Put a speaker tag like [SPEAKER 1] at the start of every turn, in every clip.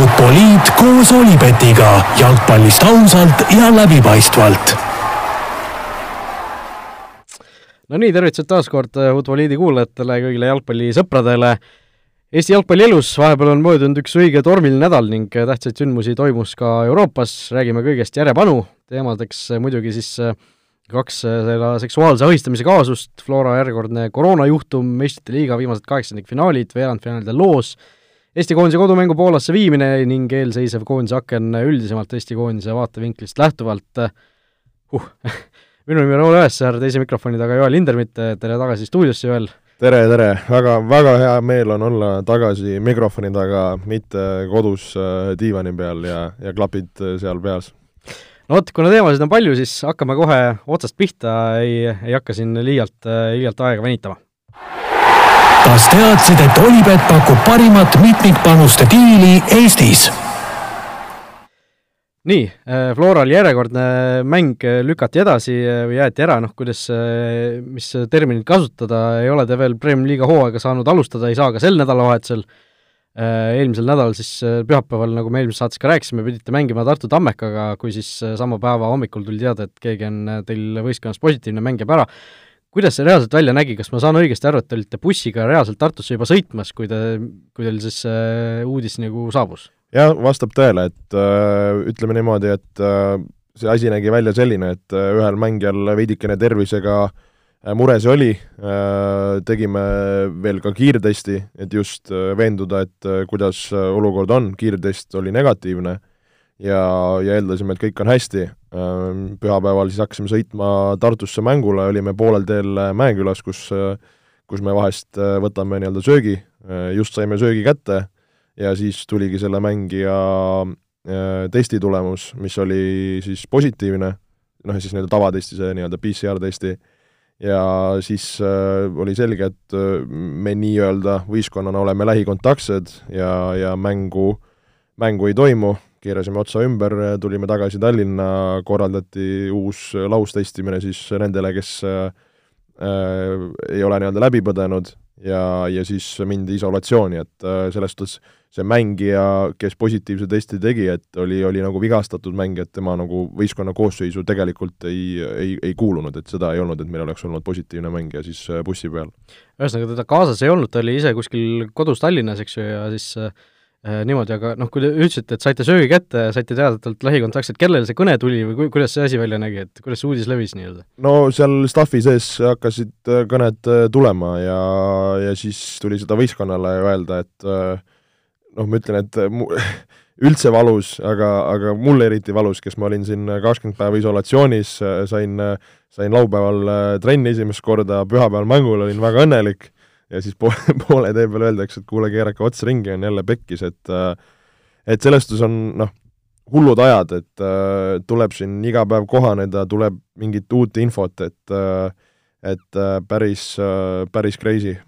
[SPEAKER 1] Futboliit koos Olipetiga jalgpallist ausalt ja läbipaistvalt.
[SPEAKER 2] no nii, tervitused taas kord Futboliidi kuulajatele, kõigile jalgpallisõpradele. Eesti jalgpalli elus vahepeal on möödunud üks õige tormiline nädal ning tähtsaid sündmusi toimus ka Euroopas, räägime kõigest järjepanu, teemadeks muidugi siis kaks selle seksuaalse ahistamise kaasust, Flora järjekordne koroonajuhtum, meistrite liiga viimased kaheksandikfinaalid, veerandfinaalide loos, Eesti koondise kodumängu Poolasse viimine ning eelseisev koondise aken üldisemalt Eesti koondise vaatevinklist lähtuvalt huh. minu nimi on Raul Õessar, teise mikrofoni taga Joel Lindermitt, tere tagasi stuudiosse, Joel!
[SPEAKER 3] tere, tere! väga, väga hea meel on olla tagasi mikrofoni taga, mitte kodus äh, diivani peal ja, ja klapid äh, seal peas.
[SPEAKER 2] no vot, kuna teemasid on palju, siis hakkame kohe otsast pihta, ei, ei hakka siin liialt, äh, liialt aega venitama
[SPEAKER 1] kas teadsid, et Olipet pakub parimat mitmikpanuste diili Eestis?
[SPEAKER 2] nii, Floral järjekordne mäng lükati edasi või jäeti ära, noh kuidas, mis terminit kasutada, ei ole te veel Premiumi-liiga hooaega saanud alustada, ei saa ka sel nädalavahetusel, eelmisel nädalal siis pühapäeval, nagu me eelmises saates ka rääkisime, pidite mängima Tartu Tammekaga, kui siis sama päeva hommikul tuli teada, et keegi on teil võistkonnas positiivne, mäng jääb ära kuidas see reaalselt välja nägi, kas ma saan õigesti aru, et te olite bussiga reaalselt Tartusse juba sõitmas, kui te, kui teil siis see uudis nagu saabus?
[SPEAKER 3] jah, vastab tõele, et äh, ütleme niimoodi, et äh, see asi nägi välja selline, et äh, ühel mängijal veidikene tervisega äh, mures oli äh,, tegime veel ka kiirtesti, et just äh, veenduda, et äh, kuidas äh, olukord on, kiirtest oli negatiivne ja, ja eeldasime, et kõik on hästi. Ähm, pühapäeval siis hakkasime sõitma Tartusse mängule, olime poolel teel äh, Mäekülas, kus, äh, kus me vahest äh, võtame nii-öelda söögi, just saime söögi kätte ja siis tuligi selle mängija testi tulemus, mis oli siis positiivne, noh, siis nii-öelda tavatesti, see nii-öelda PCR-testi, ja siis äh, oli selge, et me nii-öelda võistkonnana oleme lähikontaktsed ja, ja mängu, mängu ei toimu keerasime otsa ümber, tulime tagasi Tallinna, korraldati uus laustestimine siis nendele, kes äh, ei ole nii-öelda läbi põdenud ja, ja siis mindi isolatsiooni, et äh, selles suhtes see mängija, kes positiivse testi tegi, et oli, oli nagu vigastatud mängija, et tema nagu võistkonna koosseisu tegelikult ei, ei, ei kuulunud, et seda ei olnud, et meil oleks olnud positiivne mängija siis äh, bussi peal.
[SPEAKER 2] ühesõnaga, teda kaasas ei olnud, ta oli ise kuskil kodus Tallinnas, eks ju, ja siis äh niimoodi, aga noh, kui te ütlesite, et saite söögi kätte saite teada talt lähikontaktsed, kellele see kõne tuli või ku-, kuidas see asi välja nägi, et kuidas see uudis levis nii-öelda?
[SPEAKER 3] no seal staffi sees hakkasid äh, kõned äh, tulema ja, ja siis tuli seda võistkonnale öelda, et noh, ma ütlen, et mu, üldse valus, aga, aga mulle eriti valus, kes ma olin siin kakskümmend päeva isolatsioonis, sain, sain laupäeval trenni esimest korda, pühapäeval mängul olin väga õnnelik ja siis poole, poole tee peal öeldakse, et kuule, keerake ots ringi, on jälle pekkis, et äh, et selles suhtes on noh, hullud ajad, et äh, tuleb siin iga päev kohaneda, tuleb mingit uut infot, et äh, et äh, päris äh,, päris crazy.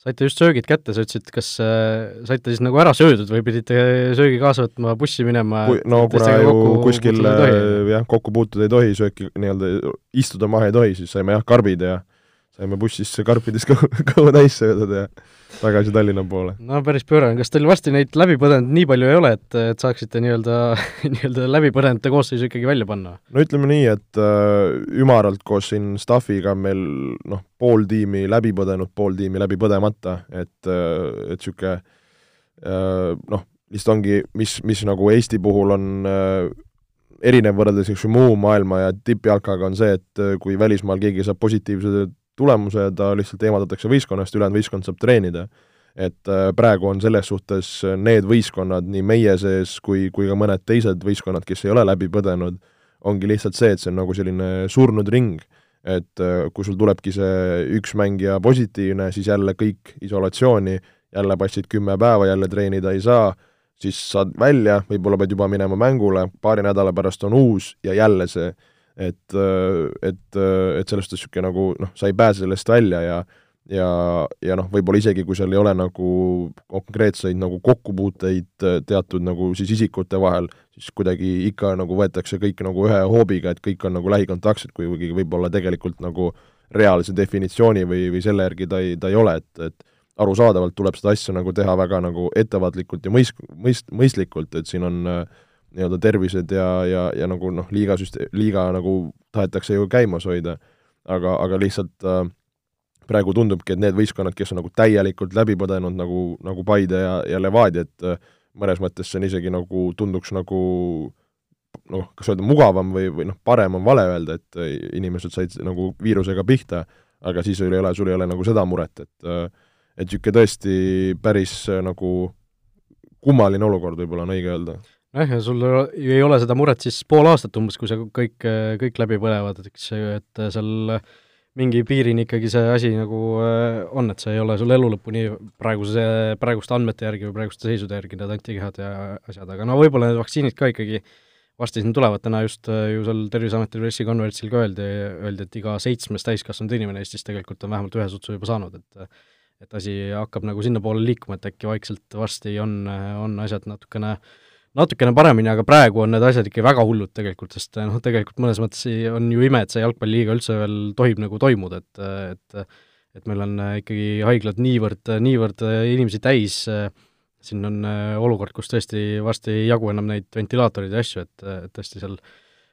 [SPEAKER 2] saite just söögid kätte, sa ütlesid, kas äh, saite siis nagu ära söödud või pidite söögi kaasa võtma, bussi minema?
[SPEAKER 3] no kuna ju kuskil jah, kokku puutuda ei tohi, sööki nii-öelda istuda maha ei tohi, siis saime jah, karbid ja saime bussis karpides kõhu, kõhu täis söödud ja tagasi Tallinna poole.
[SPEAKER 2] no päris pöörane, kas teil varsti neid läbipõdenud nii palju ei ole, et, et saaksite nii-öelda, nii-öelda läbipõdenute koosseisu ikkagi välja panna?
[SPEAKER 3] no ütleme nii, et äh, ümaralt koos siin staffiga meil noh, pool tiimi läbi põdenud, pool tiimi läbi põdemata, et äh,, et niisugune äh, noh, lihtsalt ongi, mis, mis nagu Eesti puhul on äh, erinev võrreldes niisuguse muu maailma ja tippjalkaga on see, et äh, kui välismaal keegi saab positiivse tulemuse, ta lihtsalt eemaldatakse võistkonnast, ülejäänud võistkond saab treenida. et äh, praegu on selles suhtes need võistkonnad nii meie sees kui, kui ka mõned teised võistkonnad, kes ei ole läbi põdenud, ongi lihtsalt see, et see on nagu selline surnud ring, et äh, kui sul tulebki see üks mängija positiivne, siis jälle kõik isolatsiooni, jälle passid kümme päeva, jälle treenida ei saa, siis saad välja, võib-olla pead juba minema mängule, paari nädala pärast on uus ja jälle see et, et, et selles suhtes niisugune nagu noh, sa ei pääse sellest välja ja ja, ja noh, võib-olla isegi, kui seal ei ole nagu konkreetseid nagu kokkupuuteid teatud nagu siis isikute vahel, siis kuidagi ikka nagu võetakse kõik nagu ühe hoobiga, et kõik on nagu lähikontaktsed, kuigi võib-olla tegelikult nagu reaalse definitsiooni või, või selle järgi ta ei, ta ei ole, et, et arusaadavalt tuleb seda asja nagu teha väga nagu ettevaatlikult ja mõist-, mõist-, mõistlikult, et siin on äh, nii-öelda tervised ja, ja, ja nagu noh, liiga süste-, liiga nagu tahetakse ju käimas hoida, aga, aga lihtsalt äh, praegu tundubki, et need võistkonnad, kes on nagu täielikult läbi põdenud, nagu, nagu Paide ja, ja Levadia, et äh, mõnes mõttes see on isegi nagu, tunduks nagu noh, kas öelda mugavam või, või noh, parem on vale öelda, et äh, inimesed said nagu viirusega pihta, aga siis ei ole, sul ei ole nagu seda muret, et äh, et niisugune tõesti päris äh, nagu kummaline olukord võib-olla on õige öelda.
[SPEAKER 2] Nojah, ja sul ei ole seda muret siis pool aastat umbes, kui sa kõik, kõik läbi põlevad, eks et seal mingi piirini ikkagi see asi nagu on, et see ei ole sul elu lõpuni praeguse, praeguste andmete järgi või praeguste seisude järgi, need antikehad ja asjad, aga no võib-olla need vaktsiinid ka ikkagi äh, varsti siin tulevad, täna just äh, ju seal Terviseameti pressikonverentsil ka öeldi, öeldi, et iga seitsmes täiskasvanud inimene Eestis tegelikult on vähemalt ühe sutsu juba saanud, et et asi hakkab nagu sinnapoole liikuma, et äkki vaikselt varsti on, on asjad natukene natukene paremini, aga praegu on need asjad ikka väga hullud tegelikult, sest noh, tegelikult mõnes mõttes on ju ime, et see jalgpalliliiga üldse veel tohib nagu toimuda, et et et meil on ikkagi haiglad niivõrd, niivõrd inimesi täis äh, siin on äh, olukord, kus tõesti varsti ei jagu enam neid ventilaatoreid ja asju, et, et tõesti seal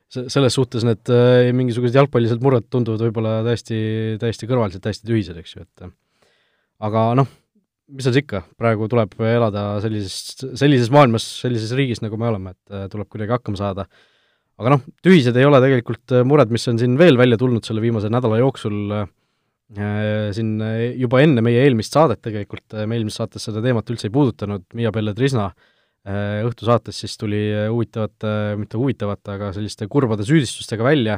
[SPEAKER 2] selles suhtes need äh, mingisugused jalgpallised mured tunduvad võib-olla täiesti, täiesti kõrvalised, täiesti tühised, eks ju, et aga noh, mis seal siis ikka, praegu tuleb elada sellises, sellises maailmas, sellises riigis, nagu me oleme, et äh, tuleb kuidagi hakkama saada. aga noh, tühised ei ole tegelikult mured, mis on siin veel välja tulnud selle viimase nädala jooksul äh,, Äh, siin äh, juba enne meie eelmist saadet tegelikult, äh, me eelmises saates seda teemat üldse ei puudutanud, Miia Pelle-Trisna õhtusaates siis tuli huvitavate, mitte huvitavate, aga selliste kurbade süüdistustega välja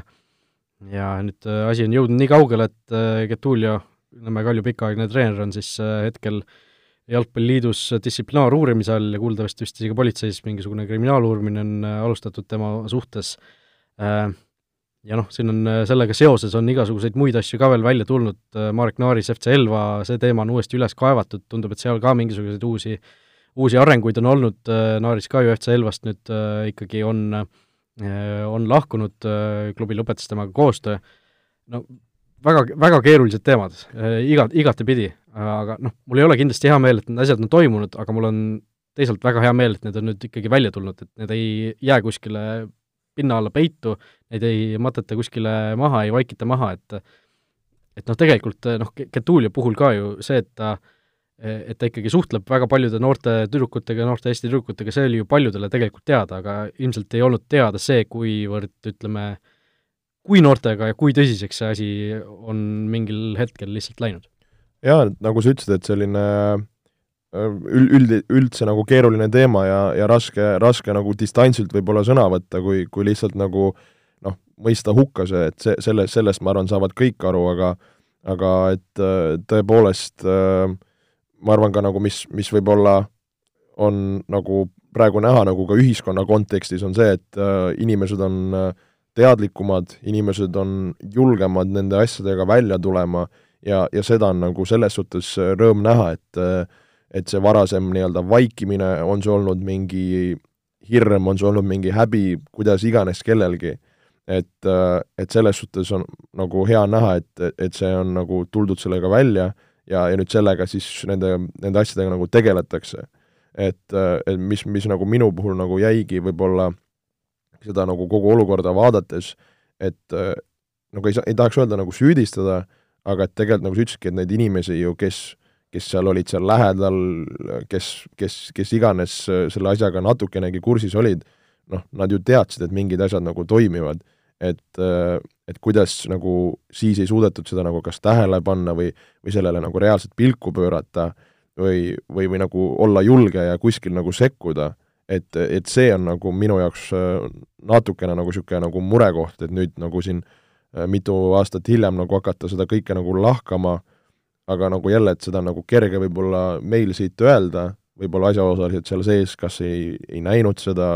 [SPEAKER 2] ja nüüd asi on jõudnud nii kaugele, et Getulio, Nõmme Kalju pikaaegne treener, on siis hetkel jalgpalliliidus distsiplinaaruurimise all ja kuuldavasti vist isegi politseis mingisugune kriminaaluurimine on alustatud tema suhtes. Ja noh, siin on äh, sellega seoses on igasuguseid muid asju ka veel välja tulnud, äh, Marek Naaris, FC Elva, see teema on uuesti üles kaevatud, tundub, et seal ka mingisuguseid uusi, uusi arenguid on olnud, äh, Naaris ka ju FC Elvast nüüd ikkagi on, on lahkunud, klubi lõpetas temaga koostöö, no väga, väga keerulised teemad, iga, igatepidi, aga noh, mul ei ole kindlasti hea meel, et need asjad on toimunud, aga mul on teisalt väga hea meel, et need on nüüd ikkagi välja tulnud, et need ei jää kuskile pinna alla peitu, neid ei mateta kuskile maha, ei vaikita maha, et et noh, tegelikult noh, Getulio puhul ka ju see, et ta et ta ikkagi suhtleb väga paljude noorte tüdrukutega, noorte Eesti tüdrukutega, see oli ju paljudele tegelikult teada, aga ilmselt ei olnud teada see, kuivõrd ütleme, kui noortega ja kui tõsiseks see asi on mingil hetkel lihtsalt läinud.
[SPEAKER 3] jaa, nagu sa ütlesid, et selline üld, üld, üldse nagu keeruline teema ja, ja raske, raske nagu distantsilt võib-olla sõna võtta, kui, kui lihtsalt nagu noh, mõista hukka see, et see, selle, sellest ma arvan, saavad kõik aru, aga aga et tõepoolest ma arvan ka nagu, mis, mis võib-olla on nagu praegu näha nagu ka ühiskonna kontekstis, on see, et inimesed on teadlikumad, inimesed on julgemad nende asjadega välja tulema ja, ja seda on nagu selles suhtes rõõm näha, et et see varasem nii-öelda vaikimine, on see olnud mingi hirm, on see olnud mingi häbi, kuidas iganes kellelgi, et, et selles suhtes on nagu hea näha, et, et see on nagu tuldud sellega välja ja, ja nüüd sellega siis nende, nende asjadega nagu tegeletakse. et, et mis, mis nagu minu puhul nagu jäigi võib-olla seda nagu kogu olukorda vaadates, et nagu ei saa, ei tahaks öelda nagu süüdistada, aga et tegelikult nagu sa ütlesidki, et neid inimesi ju, kes kes seal olid seal lähedal, kes, kes, kes iganes äh, selle asjaga natukenegi kursis olid, noh, nad ju teadsid, et mingid asjad nagu toimivad. et, äh, et kuidas nagu siis ei suudetud seda nagu kas tähele panna või, või sellele nagu reaalselt pilku pöörata või, või, või nagu olla julge ja kuskil nagu sekkuda, et, et see on nagu minu jaoks äh, natukene nagu niisugune nagu murekoht, et nüüd nagu siin mitu aastat hiljem nagu hakata seda kõike nagu lahkama äh, aga nagu jälle, et seda on nagu kerge võib-olla meil siit öelda, võib-olla asjaosalised seal sees kas ei, ei näinud seda,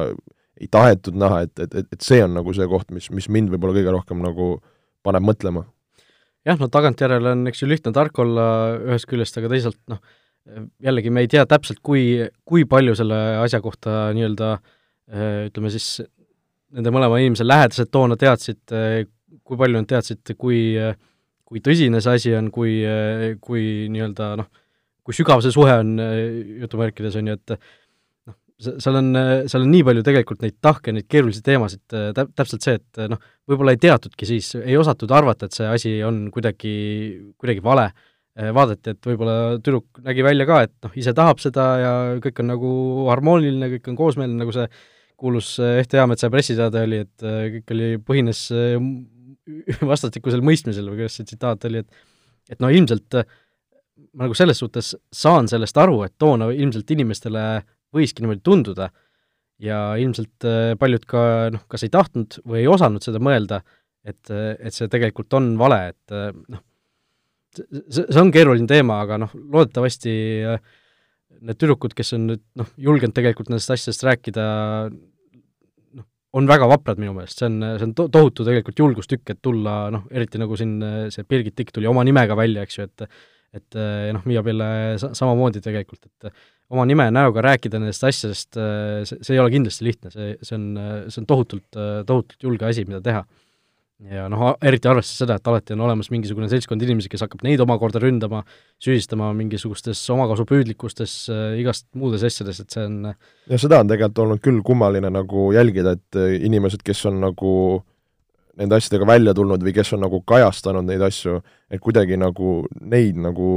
[SPEAKER 3] ei tahetud näha, et, et, et, et see on nagu see koht, mis, mis mind võib-olla kõige rohkem nagu paneb mõtlema.
[SPEAKER 2] jah, no tagantjärele on, eks ju, lihtne tark olla ühest küljest, aga teisalt noh, jällegi me ei tea täpselt, kui, kui palju selle asja kohta nii-öelda ütleme siis, nende mõlema inimese lähedased toona teadsid, kui palju nad teadsid, kui kui tõsine see asi on, kui, kui nii-öelda noh, kui sügav see suhe on jutumärkides, on ju, et noh, seal on, seal on nii palju tegelikult neid tahke, neid keerulisi teemasid, täp-, täpselt see, et noh, võib-olla ei teatudki siis, ei osatud arvata, et see asi on kuidagi, kuidagi vale, vaadati, et võib-olla tüdruk nägi välja ka, et noh, ise tahab seda ja kõik on nagu harmooniline, kõik on koosmeelne, nagu see kuulus Ehte Eametsa pressiteade oli, et kõik oli, põhines vastastikusel mõistmisel või kuidas see tsitaat oli, et et no ilmselt ma nagu selles suhtes saan sellest aru, et toona ilmselt inimestele võiski niimoodi tunduda ja ilmselt äh, paljud ka noh, kas ei tahtnud või ei osanud seda mõelda, et, et see tegelikult on vale, et äh, noh, see, see on keeruline teema, aga noh, loodetavasti äh, need tüdrukud, kes on nüüd noh, julgenud tegelikult nendest asjadest rääkida, noh, on väga vaprad minu meelest, see on, see on to-, tohutu tegelikult julgustükk, et tulla noh, eriti nagu siin see Birgit Tikk tuli oma nimega välja, eks ju, et et noh, Miia Pille sa-, samamoodi tegelikult, et oma nime ja näoga rääkida nendest asjadest, see, see ei ole kindlasti lihtne, see, see on, see on tohutult, tohutult julge asi, mida teha. Ja noh, eriti arvestades seda, et alati on olemas mingisugune seltskond inimesi, kes hakkab neid omakorda ründama, süüdistama mingisugustes omakasupüüdlikkustes, igast muudes asjades, et see on
[SPEAKER 3] ja seda on tegelikult olnud küll kummaline nagu jälgida, et inimesed, kes on nagu nende asjadega välja tulnud või kes on nagu kajastanud neid asju, et kuidagi nagu neid nagu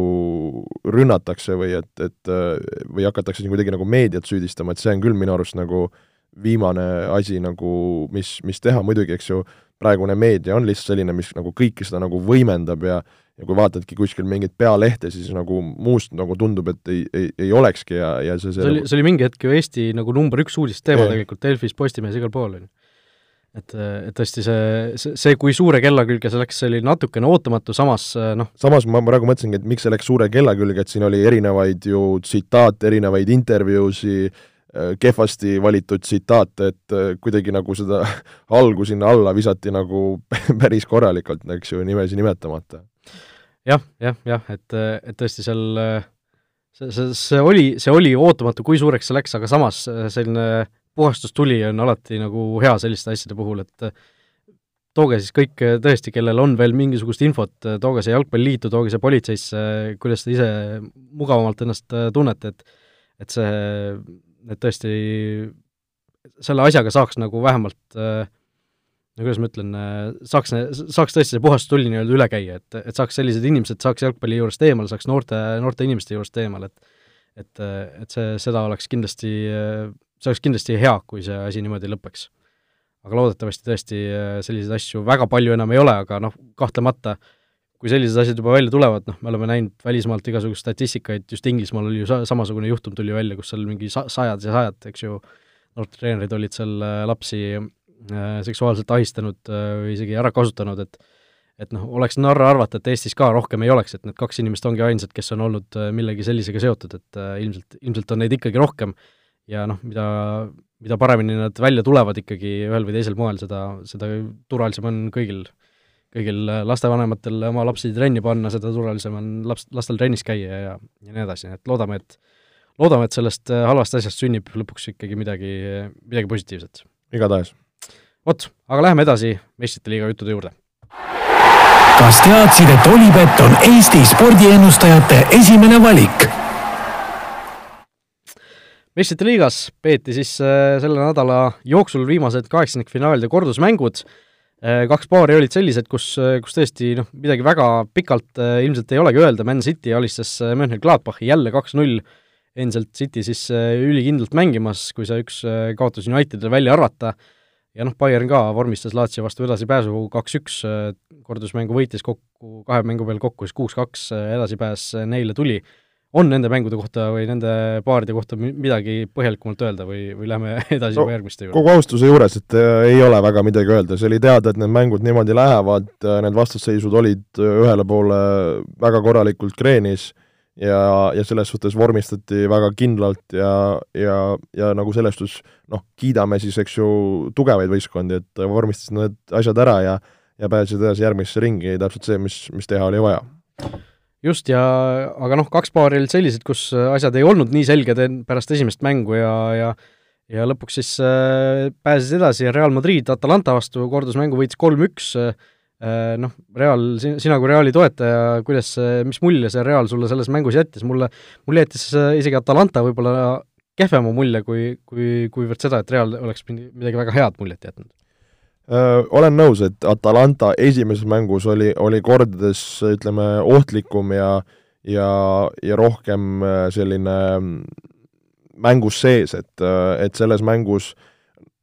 [SPEAKER 3] rünnatakse või et, et või hakatakse siin kuidagi nagu meediat süüdistama, et see on küll minu arust nagu viimane asi nagu, mis, mis teha, muidugi eks ju, praegune meedia on lihtsalt selline, mis nagu kõike seda nagu võimendab ja ja kui vaatadki kuskil mingit pealehte, siis nagu muust nagu tundub, et ei, ei, ei olekski ja, ja see
[SPEAKER 2] see, see oli, see oli mingi hetk ju Eesti nagu number üks uudisteema tegelikult Delfis, Postimehes, igal pool, on ju et, et tõesti see, see, see, kui suure kella külge see läks, see oli natukene ootamatu, samas noh.
[SPEAKER 3] Samas ma praegu mõtlesingi, et miks see läks suure kella külge, et siin oli erinevaid ju tsitaate, erinevaid intervjuusi, äh, kehvasti valitud tsitaate, et äh, kuidagi nagu seda algu sinna alla visati nagu päris korralikult, eks ju, nimesi nimetamata
[SPEAKER 2] ja,. jah, jah, jah, et, et tõesti seal see, see, see oli, see oli ootamatu, kui suureks see läks, aga samas selline puhastustuli on alati nagu hea selliste asjade puhul, et tooge siis kõik tõesti, kellel on veel mingisugust infot, tooge see Jalgpalliliitu, tooge see politseisse, kuidas te ise mugavamalt ennast tunnete, et et see, et tõesti selle asjaga saaks nagu vähemalt no kuidas ma ütlen, saaks, saaks tõesti see puhas tuli nii-öelda üle käia, et, et saaks sellised inimesed, saaks jalgpalli juurest eemale, saaks noorte, noorte inimeste juurest eemale, et et, et see, seda oleks kindlasti see oleks kindlasti hea, kui see asi niimoodi lõpeks. aga loodetavasti tõesti äh, selliseid asju väga palju enam ei ole, aga noh, kahtlemata kui sellised asjad juba välja tulevad, noh, me oleme näinud välismaalt igasugust statistikaid, just Inglismaal oli ju sa-, samasugune juhtum tuli välja, kus seal mingi sa-, sajad ja sajad, eks ju, noortetreenerid olid seal äh, lapsi äh, seksuaalselt ahistanud äh, või isegi ära kasutanud, et et noh, oleks narr arvata, et Eestis ka rohkem ei oleks, et need kaks inimest ongi ainsad, kes on olnud äh, millegi sellisega seotud, et äh, ilmselt, ilmselt on neid ikkagi rohkem. Ja noh, mida, mida paremini nad välja tulevad ikkagi ühel või teisel moel, seda, seda turvalisem on kõigil, kõigil lastevanematel oma lapsi trenni panna, seda turvalisem on laps, lastel trennis käia ja, ja nii edasi, et loodame, et loodame, et sellest halvast asjast sünnib lõpuks ikkagi midagi, midagi positiivset.
[SPEAKER 3] igatahes.
[SPEAKER 2] vot, aga läheme edasi meistrite liiga juttude juurde.
[SPEAKER 1] kas teadsid, et Olipet on Eesti spordiennustajate esimene valik?
[SPEAKER 2] meistrite liigas peeti siis äh, selle nädala jooksul viimased kaheksandikfinaalide kordusmängud, äh, kaks paari olid sellised, kus, äh, kus tõesti noh, midagi väga pikalt ilmselt ei olegi öelda, Man City alistas Mönchengladbachi jälle kaks-null, endiselt City siis ülikindlalt mängimas, kui see üks kaotus Unitedile välja arvata, ja noh, Bayern ka vormistas Lazio vastu edasipääsu kaks-üks, kordusmängu võitis kokku, kahe mängu peal kokku siis kuus-kaks, edasipääs neile tuli on nende mängude kohta või nende paaride kohta midagi põhjalikumalt öelda või, või lähme edasi no, juba järgmiste juurde?
[SPEAKER 3] kogu austuse juures, et äh, ei ole väga midagi öelda, see oli teada, et need mängud niimoodi lähevad, äh, need vastasseisud olid äh, ühele poole väga korralikult kreenis ja, ja selles suhtes vormistati väga kindlalt ja, ja, ja nagu selles suhtes noh, kiidame siis, eks ju, tugevaid võistkondi, et vormistasid need asjad ära ja ja pääsesid edasi järgmisse ringi, täpselt see, mis, mis teha oli vaja
[SPEAKER 2] just, ja aga noh, kaks paari olid sellised, kus äh, asjad ei olnud nii selged pärast esimest mängu ja, ja ja lõpuks siis äh, pääses edasi Real Madrid Atalanta vastu, kordusmängu võitis kolm-üks äh,, Noh, Real, sina kui Reali toetaja, kuidas see, mis mulje see Real sulle selles mängus jättis, mulle, mulle jättis isegi Atalanta võib-olla kehvema mulje, kui, kui, kuivõrd seda, et Real oleks midagi väga head muljet jätnud
[SPEAKER 3] olen nõus, et Atalanta esimeses mängus oli, oli kordades ütleme, ohtlikum ja ja, ja rohkem selline mängus sees, et, et selles mängus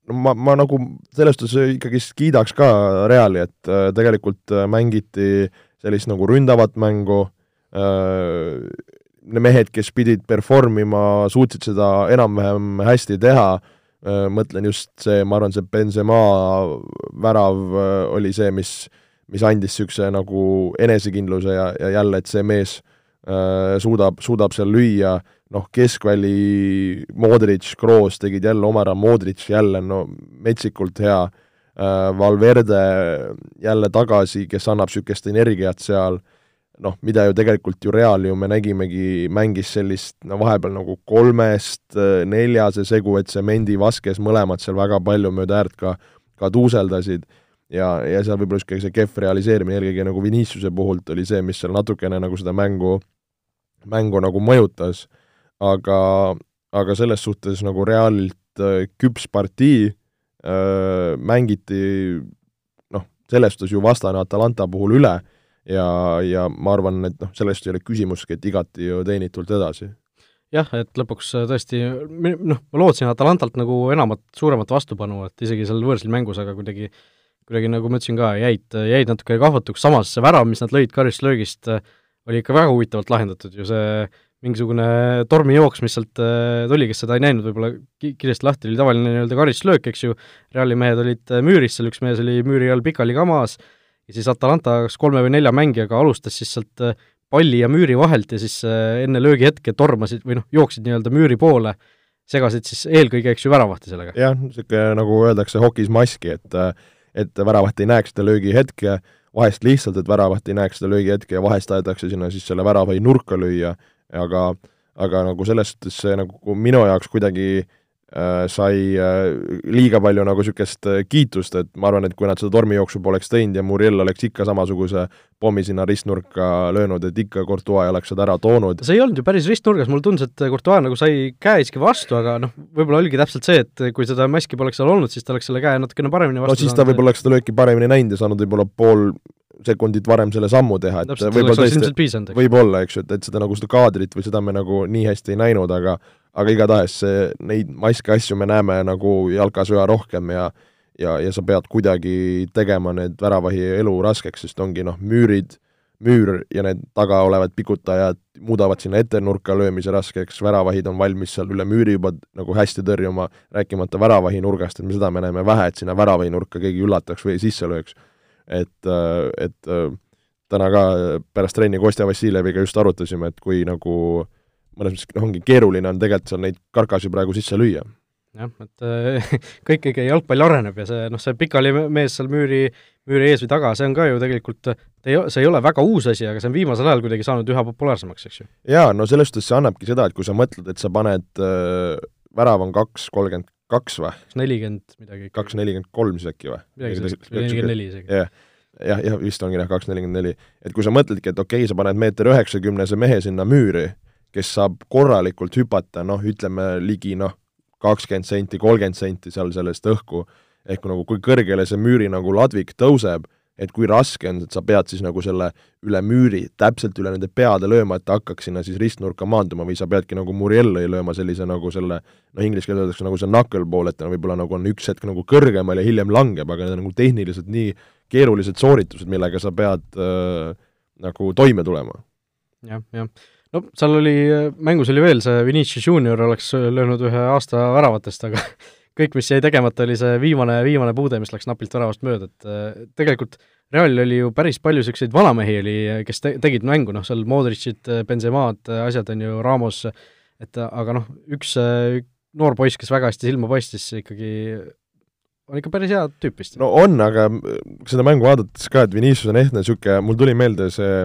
[SPEAKER 3] no ma, ma nagu selles suhtes ikkagist kiidaks ka Reali, et tegelikult mängiti sellist nagu ründavat mängu, mehed, kes pidid perform ima, suutsid seda enam-vähem hästi teha, mõtlen just see, ma arvan, see Benzema värav oli see, mis, mis andis niisuguse nagu enesekindluse ja, ja jälle, et see mees äh, suudab, suudab seal lüüa, noh, keskväli Modric, Kroos tegid jälle oma ära, Modric jälle no metsikult hea. Äh,, Valverde jälle tagasi, kes annab niisugust energiat seal. äh,, noh, mida ju tegelikult ju Real ju me nägimegi, mängis sellist no vahepeal nagu kolmest äh, neljase segu, et see Mendi, Vaskes mõlemad seal väga palju mööda äärt ka, ka tuuseldasid. Ja, ja seal võib-olla niisugune see kehv realiseerimine eelkõige nagu Viniciuse puhult oli see, mis seal natukene nagu seda mängu, mängu nagu mõjutas, aga, aga selles suhtes nagu Realilt äh, küps partii äh,, mängiti noh, selles suhtes ju vastane Atalanta puhul üle ja, ja ma arvan, et noh, sellest ei ole küsimustki, et igati ju teenitult edasi.
[SPEAKER 2] jah, et lõpuks äh, tõesti noh, ma lootsin Atalantalt nagu enamat, suuremat vastupanu, et isegi seal võõrsil mängus, aga kuidagi kuidagi nagu ma ütlesin ka, jäid, jäid natuke kahvatuks, samas see värav, mis nad lõid karistuslöögist, äh, oli ikka väga huvitavalt lahendatud. Ju, see mingisugune tormijooks, mis sealt äh, tuli, kes seda ei näinud, võib-olla kiiresti lahti, oli tavaline nii-öelda karistuslöök, eks ju, Reali mehed olid müüris, seal üks mees oli müüri all pikali ka maas, ja siis Atalanta kas kolme või nelja mängijaga alustas siis sealt äh, palli ja müüri vahelt ja siis äh, enne löögihetke tormasid või noh, jooksid nii-öelda müüri poole, segasid siis eelkõige, eks ju, väravahti sellega.
[SPEAKER 3] jah, niisugune nagu öeldakse hokis maski, et et väravaht ei näeks seda löögihetke, vahest lihtsalt, et väravaht ei näeks seda löögihetke ja vahest tahetakse sinna siis selle värava nurka lüüa, aga aga nagu selles suhtes see nagu minu jaoks kuidagi äh, Äh, sai äh, liiga palju nagu niisugust äh, kiitust, et ma arvan, et kui nad seda tormijooksu poleks teinud ja Muriel oleks ikka samasuguse pommi sinna ristnurka löönud, et ikka Courtois oleks seda ära toonud.
[SPEAKER 2] see ei olnud ju päris ristnurgas, mulle tundus, et Courtois nagu sai käe isegi vastu, aga noh, võib-olla oligi täpselt see, et kui seda maski poleks seal olnud, siis ta oleks selle käe natukene paremini vastu
[SPEAKER 3] no siis ta võib-olla oleks seda lööki paremini näinud ja saanud võib-olla pool sekundit varem selle sammu teha, et võib-olla tõesti, võib-olla, eks ju, et, et seda nagu seda kaadrit või seda me nagu nii hästi ei näinud, aga aga igatahes neid maske asju me näeme nagu jalkas üha rohkem ja ja, ja sa pead kuidagi tegema need väravahi elu raskeks, sest ongi noh, müürid, müür ja need taga olevad pikutajad muudavad sinna ettenurka löömise raskeks, väravahid on valmis seal üle müüri juba nagu hästi tõrjuma, rääkimata väravahi nurgast, et me seda me näeme vähe, et sinna väravahi nurka keegi üllataks või sisse lööks. et, et täna ka pärast trenni Kostja Vassiljeviga just arutasime, et kui nagu äh, mõnes mõttes noh, ongi keeruline on tegelikult seal neid karkasi praegu sisse lüüa.
[SPEAKER 2] jah, et äh, kõik ikkagi jalgpall areneb ja see noh, see pikali mees seal müüri, müüri ees või taga, see on ka ju tegelikult, ei, see ei ole väga uus asi, aga see on viimasel ajal kuidagi saanud üha populaarsemaks, eks ju?
[SPEAKER 3] jaa, no selles suhtes see annabki seda, et kui sa mõtled, et sa paned äh,, värav on kaks kolmkümmend kaks või?
[SPEAKER 2] kaks nelikümmend midagi.
[SPEAKER 3] kaks nelikümmend kolm siis äkki või?
[SPEAKER 2] midagi sellist, nelikümmend neli isegi.
[SPEAKER 3] jah, jah, jah, vist ongi jah, kaks nelikümmend neli. et kui sa mõtledki, et okei okay,, sa paned meeter üheksakümnese mehe sinna müüri, kes saab korralikult hüpata, noh, ütleme ligi noh, kakskümmend senti, kolmkümmend senti seal sellest õhku, ehk nagu kui kõrgele see müüri nagu ladvik tõuseb, et kui raske on, et sa pead siis nagu selle üle müüri, täpselt üle nende peade lööma, et ta hakkaks sinna siis ristnurka maanduma või sa peadki nagu Murielli lööma sellise nagu selle noh, inglise keeles öeldakse nagu see knuckleball, et ta võib-olla nagu on üks hetk nagu kõrgemal ja hiljem langeb, aga need on nagu tehniliselt nii keerulised sooritused, millega sa pead äh, nagu toime tulema
[SPEAKER 2] ja,. jah, jah no seal oli, mängus oli veel see Vinicius Junior oleks löönud ühe aasta väravatest, aga kõik, mis jäi tegemata, oli see viimane, viimane puude, mis läks napilt väravast mööda, et äh, tegelikult Realil oli ju päris palju niisuguseid vanamehi oli, kes te-, tegid mängu, noh seal Modricid, Benzemad, asjad on ju, Ramos, et aga noh, üks noor poiss, kes väga hästi silma paistis, ikkagi on ikka päris hea tüüp vist.
[SPEAKER 3] no on, aga seda mängu vaadates ka, et Vinicius on ehtne niisugune, mul tuli meelde see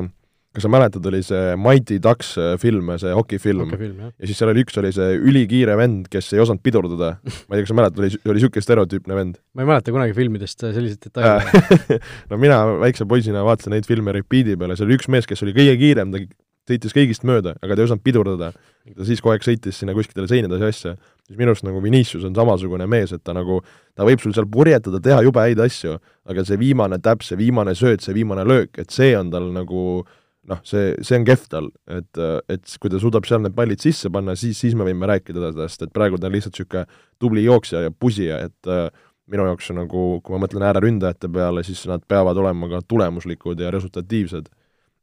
[SPEAKER 3] kas sa mäletad, oli see Mighty Ducks äh, film, see hokifilm
[SPEAKER 2] jah.
[SPEAKER 3] ja siis seal oli üks, oli see ülikiire vend, kes ei osanud pidurdada. ma ei tea, kas sa mäletad, oli, oli niisugune stereotüüpne vend
[SPEAKER 2] ma ei mäleta kunagi filmidest äh, selliseid detaile.
[SPEAKER 3] no mina väikse poisina vaatasin neid filme repeat'i peale, seal oli üks mees, kes oli kõige kiirem, ta sõitis kõigist mööda, aga ta ei osanud pidurdada. ta siis kogu aeg sõitis sinna kuskile seinadesse ja asja. siis minu arust nagu Vinicius on samasugune mees, et ta nagu, ta võib sul seal purjetada, teha jube häid asju, aga see viimane täpp, see viimane sööt, see viimane löök, et see on tal nagu noh, see, see on kehv tal, et, et kui ta suudab seal need pallid sisse panna, siis, siis me võime rääkida tast, et praegu ta on lihtsalt niisugune tubli jooksja ja pusija, et äh, minu jaoks nagu, kui ma mõtlen ääreründajate peale, siis nad peavad olema ka tulemuslikud ja resultatiivsed.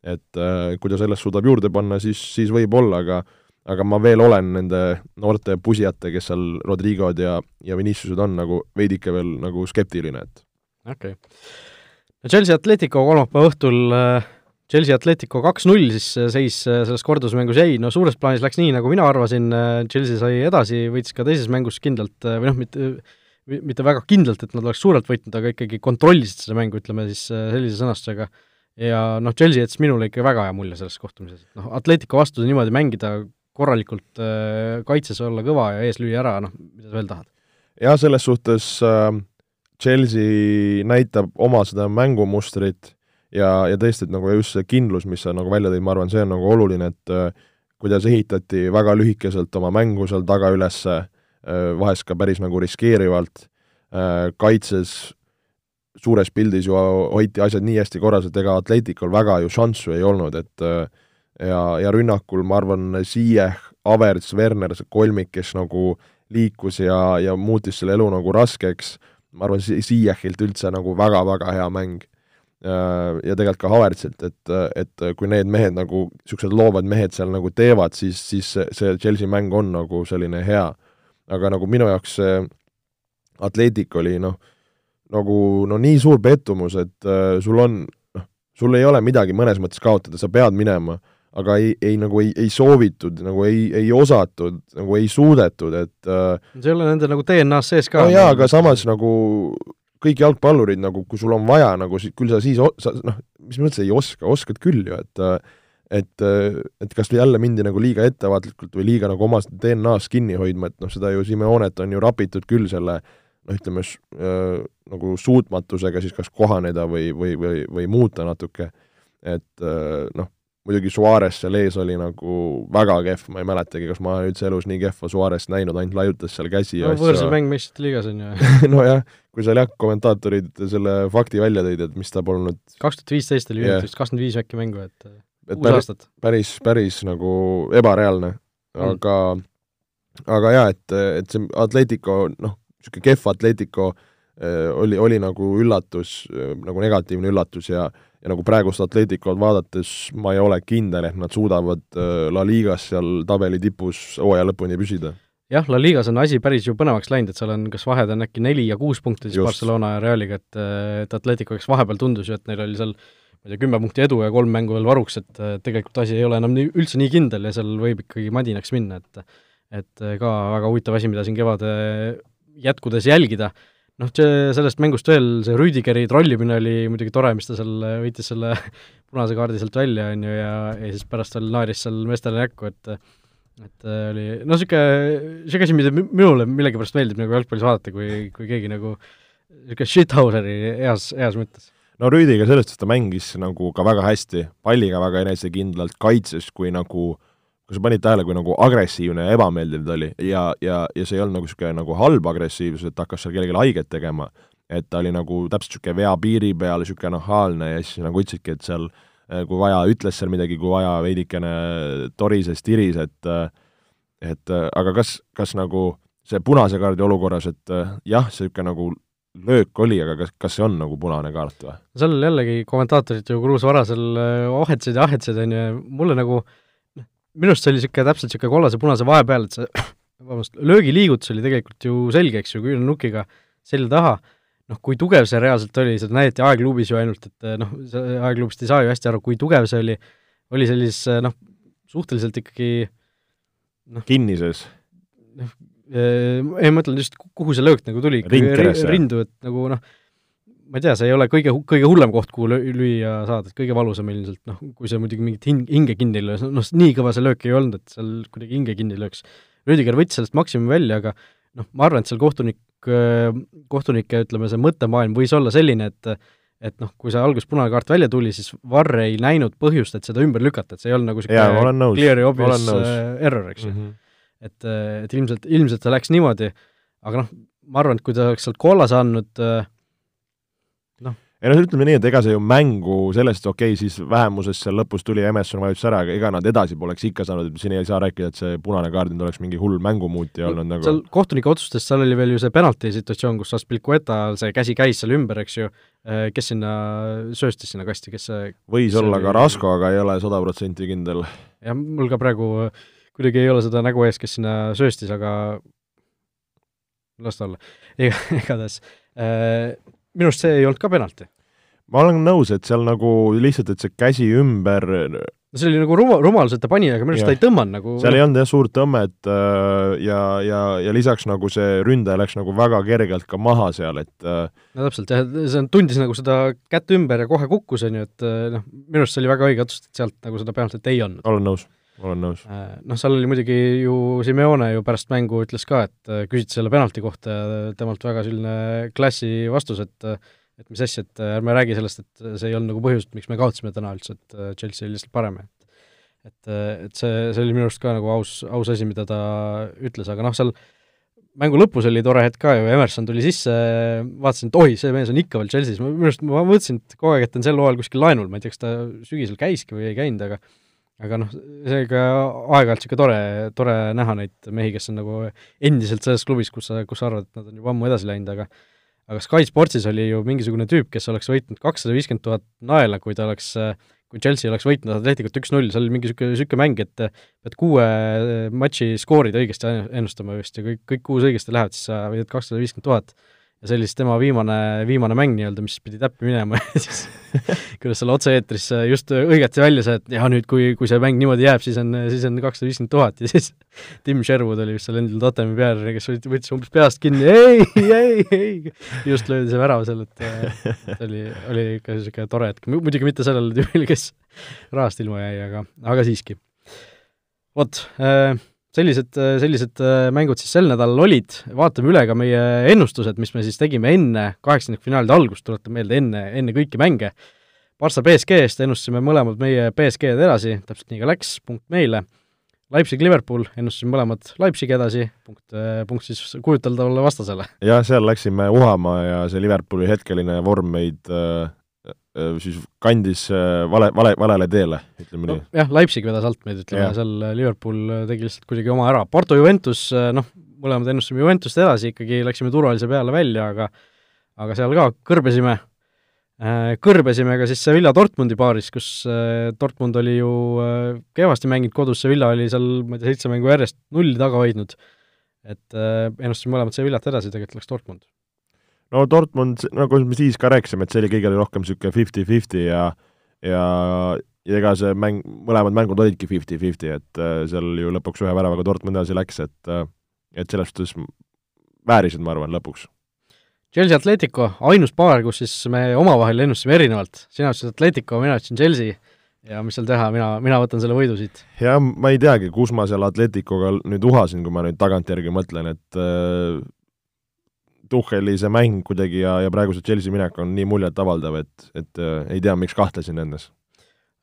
[SPEAKER 3] et äh, kui ta sellest suudab juurde panna, siis, siis võib-olla, aga aga ma veel olen nende noorte pusijate, kes seal Rodrigod ja, ja Viniciused on, nagu veidike veel nagu skeptiline, et
[SPEAKER 2] okei okay.. Chelsea Atletico kolmapäeva õhtul äh, Chelsea Atletico kaks-null siis äh, seis äh, selles kordusmängus jäi, no suures plaanis läks nii, nagu mina arvasin, Chelsea sai edasi, võitis ka teises mängus kindlalt või noh, mitte mitte väga kindlalt, et nad oleks suurelt võitnud, aga ikkagi kontrollisid seda mängu, ütleme siis sellise sõnastusega. ja noh, Chelsea jättis minule ikka väga hea mulje selles kohtumises, noh, Atletico vastu niimoodi mängida, korralikult äh, kaitses olla kõva ja ees lüüa ära, noh, mida sa veel tahad?
[SPEAKER 3] jah, selles suhtes äh, Chelsea näitab oma seda mängumustrit ja, ja tõesti, et nagu just see kindlus, mis sa nagu välja tõid, ma arvan, see on nagu oluline, et äh, kuidas ehitati väga lühikeselt oma mängu seal taga üles äh,, vahest ka päris nagu riskeerivalt äh,, kaitses suures pildis ju hoiti asjad nii hästi korras, et ega Atleticul väga ju šanssu ei olnud, et ja, ja rünnakul ma arvan, Ziyech, Averts, Werner, see kolmik, kes nagu liikus ja, ja muutis selle elu nagu raskeks, ma arvan, Ziyechilt üldse nagu väga-väga hea mäng. Ja tegelikult ka Havertzilt, et, et kui need mehed nagu, niisugused loovad mehed seal nagu teevad, siis, siis see Chelsea mäng on nagu selline hea. aga nagu minu jaoks see Atletic oli noh, nagu no nii suur pettumus, et äh, sul on, noh, sul ei ole midagi mõnes mõttes kaotada, sa pead minema aga ei, ei nagu ei, ei soovitud, nagu ei, ei osatud, nagu ei suudetud, et äh,
[SPEAKER 2] see ei ole nende nagu DNA-s sees ka.
[SPEAKER 3] no jaa, aga samas nagu kõik jalgpallurid nagu, kui sul on vaja, nagu küll sa siis sa noh, mis mõttes ei oska, oskad küll ju, et et, et kas jälle mindi nagu liiga ettevaatlikult või liiga nagu oma DNA-s kinni hoidma, et noh, seda ju Simeonet on ju rapitud küll selle noh, ütleme äh, nagu suutmatusega siis kas kohaneda või, või, või, või muuta natuke, et noh, muidugi Suarez seal ees oli nagu väga kehv, ma ei mäletagi, kas ma üldse elus nii kehva Suarez't näinud, ainult laiutas seal käsi
[SPEAKER 2] no võõrsil mäng meistrite liigas on ju
[SPEAKER 3] nojah, kui seal jah, kommentaatorid selle fakti välja tõid, et mis ta polnud
[SPEAKER 2] kaks tuhat viisteist oli yeah. vist kakskümmend viis äkki mängu, et
[SPEAKER 3] et
[SPEAKER 2] kuus aastat.
[SPEAKER 3] päris, päris nagu ebareaalne, aga aga jaa, et, et see Atletico, noh, niisugune kehv Atletico äh, oli, oli nagu üllatus äh,, nagu negatiivne üllatus ja ja nagu praegust Atleticot vaadates ma ei ole kindel, et nad suudavad äh, La Ligas seal tabeli tipus hooaja lõpuni püsida.
[SPEAKER 2] jah, La Ligas on asi päris ju põnevaks läinud, et seal on, kas vahed on äkki neli ja kuus punkti siis
[SPEAKER 3] Just.
[SPEAKER 2] Barcelona ja Realiga, et et Atletico, kes vahepeal tundus ju, et neil oli seal ma ei tea, kümme punkti edu ja kolm mängu veel varuks, et äh, tegelikult asi ei ole enam nii, üldse nii kindel ja seal võib ikkagi madinaks minna, et et äh, ka väga huvitav asi, mida siin kevade jätkudes jälgida. Noh, see, sellest mängust veel, see Rüdigeri trollimine oli muidugi tore, mis ta seal võitis selle punase kaardi sealt välja, on ju, ja, ja siis pärast veel naeris seal meestele näkku, et et äh, oli no niisugune, niisugune asi, mida mi- minule millegipärast meeldib nagu jalgpallis vaadata, kui, kui keegi nagu niisugune shithouser'i heas, heas mõttes.
[SPEAKER 3] no Rüüdiga sellest, et ta mängis nagu ka väga hästi, palliga väga enesekindlalt, kaitses kui nagu kas sa panid tähele, kui nagu agressiivne ja ebameeldiv ta oli ja, ja, ja see ei olnud nagu niisugune nagu halb agressiivsus, et hakkas seal kellelegi haiget tegema, et ta oli nagu täpselt niisugune vea piiri peal, niisugune nahaalne ja siis nagu ütlesidki, et seal eh, kui vaja, ütles seal midagi, kui vaja, veidikene torises, tiris, et et eh, aga kas, kas nagu see punase kaardi olukorras, et eh, jah, niisugune nagu löök oli, aga kas, kas see on nagu punane kaart või?
[SPEAKER 2] seal jällegi kommentaatorid ju Kruus Varasel äh, ahetsesid ja ahetsesid, on ju, mulle nagu noh, minu arust see oli niisugune täpselt niisugune kollase-punase vahepeal, et see vabandust, löögiliigutus oli tegelikult ju selge, eks ju, küünarnukiga selja taha, noh, kui tugev see reaalselt oli, seda näidati aegluubis ju ainult, et noh, see aegluubist ei saa ju hästi aru, kui tugev see oli, oli sellises noh, suhteliselt ikkagi
[SPEAKER 3] kinnises?
[SPEAKER 2] ei, ma mõtlen just, kuhu see löök nagu tuli, rindu, et nagu noh, ma ei tea, see ei ole kõige, kõige hullem koht, kuhu lüüa saada, et kõige valusam ilmselt, noh, kui see muidugi mingit hing, hinge kinni ei löö, noh, nii kõva see löök ei olnud, et seal kuidagi hinge kinni lööks. Rüdiger võttis sellest maksimumi välja, aga noh, ma arvan, et seal kohtunik, kohtunike, ütleme, see mõttemaailm võis olla selline, et et noh, kui see alguses punane kaart välja tuli, siis Varr ei näinud põhjust, et seda ümber lükata, et see ei olnud nagu
[SPEAKER 3] niisugune
[SPEAKER 2] clear ja obvious error, eks ju mm. -hmm. et, et ilmselt, ilmselt see läks niimoodi, aga noh, ma arvan, et kui ta oleks sealt kollase andnud,
[SPEAKER 3] ei noh, ütleme nii, et ega see ju mängu sellest, okei okay,, siis vähemuses seal lõpus tuli Emerson vajutas ära, aga ega nad edasi poleks ikka saanud, et siin ei saa rääkida, et see punane kaart nüüd oleks mingi hull mängumuutja olnud nagu
[SPEAKER 2] seal kohtunike otsustest, seal oli veel ju see penalti situatsioon, kus Aspilicueta see käsi käis seal ümber, eks ju, eh, kes sinna sööstis sinna kasti, kes see
[SPEAKER 3] võis olla ka Rasko, aga ei ole sada protsenti kindel.
[SPEAKER 2] jah, mul ka praegu kuidagi ei ole seda nägu ees, kes sinna sööstis, aga las ta olla. igatahes äh, minu arust see ei olnud ka penalti.
[SPEAKER 3] Ma olen nõus, et seal nagu lihtsalt, et see käsi ümber
[SPEAKER 2] no see oli nagu rumal, rumalus, et ta pani, aga minu arust ta ei tõmmanud nagu
[SPEAKER 3] seal ei olnud jah suurt tõmmet äh, ja, ja, ja lisaks nagu see ründaja läks nagu väga kergelt ka maha seal, et äh,
[SPEAKER 2] no täpselt jah, see on, tundis nagu seda kätt ümber ja kohe kukkus, on ju, et äh, noh, minu arust see oli väga õige otsus, et sealt nagu seda penaltit ei olnud.
[SPEAKER 3] olen nõus, olen nõus.
[SPEAKER 2] Noh, seal oli muidugi ju Simeone ju pärast mängu ütles ka, et küsiti selle penalti kohta ja temalt väga selline klassi vastus, et et mis asja, et ärme räägi sellest, et see ei olnud nagu põhjus, miks me kaotasime täna üldse, et äh, Chelsea oli lihtsalt parem, et et, äh, et see, see oli minu arust ka nagu aus, aus asi, mida ta ütles, aga noh, seal mängu lõpus oli tore hetk ka ju, Emerson tuli sisse, vaatasin, et oi, see mees on ikka veel Chelsea's, minu arust, ma mõtlesin, kogu aeg, et ta on sel hooajal kuskil laenul, ma ei tea, kas ta sügisel käiski või ei käinud, aga aga noh, seega aeg-ajalt niisugune tore, tore näha neid mehi, kes on nagu endiselt selles klubis, kus sa, kus sa arvad, et nad on juba ammu edasi läinud, aga aga Sky Sportsis oli ju mingisugune tüüp, kes oleks võitnud kakssada viiskümmend tuhat naela, kui ta oleks, kui Chelsea oleks võitnud Atleticut üks-null, seal oli mingi niisugune, niisugune mäng, et pead kuue matši skoorid õigesti ennustama vist ja kõik, kõik kuus õigesti lähevad, siis sa võidad kakssada viiskümmend tuhat ja see oli siis tema viimane, viimane mäng nii-öelda, mis pidi täppi minema. Ja siis kuidas seal otse-eetris just õigeti välja see, et ja nüüd, kui, kui see mäng niimoodi jääb, siis on, siis on kakssada viiskümmend tuhat. Ja siis Tim Sherwood oli vist seal endal Tottenhami peatreener, kes võttis umbes peast kinni, ei, ei, ei, just löödi see värav seal, et et oli, oli ikka niisugune tore hetk, muidugi mitte sellele tüübile, kes rahast ilma jäi, aga, aga siiski. vot äh,, sellised, sellised äh, mängud siis sel nädalal olid, vaatame üle ka meie ennustused, mis me siis tegime enne kaheksandikfinaalide algust, tuletan meelde, enne, enne kõiki mänge. Barca BSG-st ennustasime mõlemad meie BSG-d edasi, täpselt nii ka läks, punkt meile. Leipzig-Liverpool ennustasime mõlemad Leipzigi edasi, punkt, äh, punkt siis kujuteldavale vastasele.
[SPEAKER 3] jah, seal läksime uhama ja see Liverpooli hetkeline vorm meid äh, siis kandis äh, vale, vale, valele teele, ütleme
[SPEAKER 2] no, nii. jah, Leipzig vedas alt meid, ütleme, seal äh, Liverpool tegi lihtsalt kuidagi oma ära, Porto Juventus, noh, mõlemad ennustasime Juventust edasi, ikkagi läksime turvalise peale välja, aga aga seal ka kõrbesime, kõrbesime ka siis Sevilla Dortmundi paaris, kus Dortmund oli ju kehvasti mänginud kodus, Sevilla oli seal, ma ei tea, seitse mängu järjest nulli taga hoidnud, et ennustasime mõlemad Sevillat edasi, tegelikult läks Dortmund
[SPEAKER 3] no Dortmund, nagu me siis ka rääkisime, et see oli kõige rohkem niisugune fifty-fifty ja ja ja ega see mäng, mõlemad mängud olidki fifty-fifty, et äh, seal ju lõpuks ühe väravaga Dortmund edasi läks, et äh, et selles suhtes väärisid, ma arvan, lõpuks.
[SPEAKER 2] Chelsea Atletico, ainus paar, kus siis me omavahel ennustasime erinevalt, sina ütlesid Atletico, mina ütlesin Chelsea ja mis seal teha, mina, mina võtan selle võidu siit.
[SPEAKER 3] jah, ma ei teagi, kus ma seal Atleticoga nüüd uhasin, kui ma nüüd tagantjärgi mõtlen, et äh, Tuhheli see mäng kuidagi ja, ja praegu see Chelsea minek on nii muljetavaldav, et, et äh, ei tea, miks kahtlesin endas.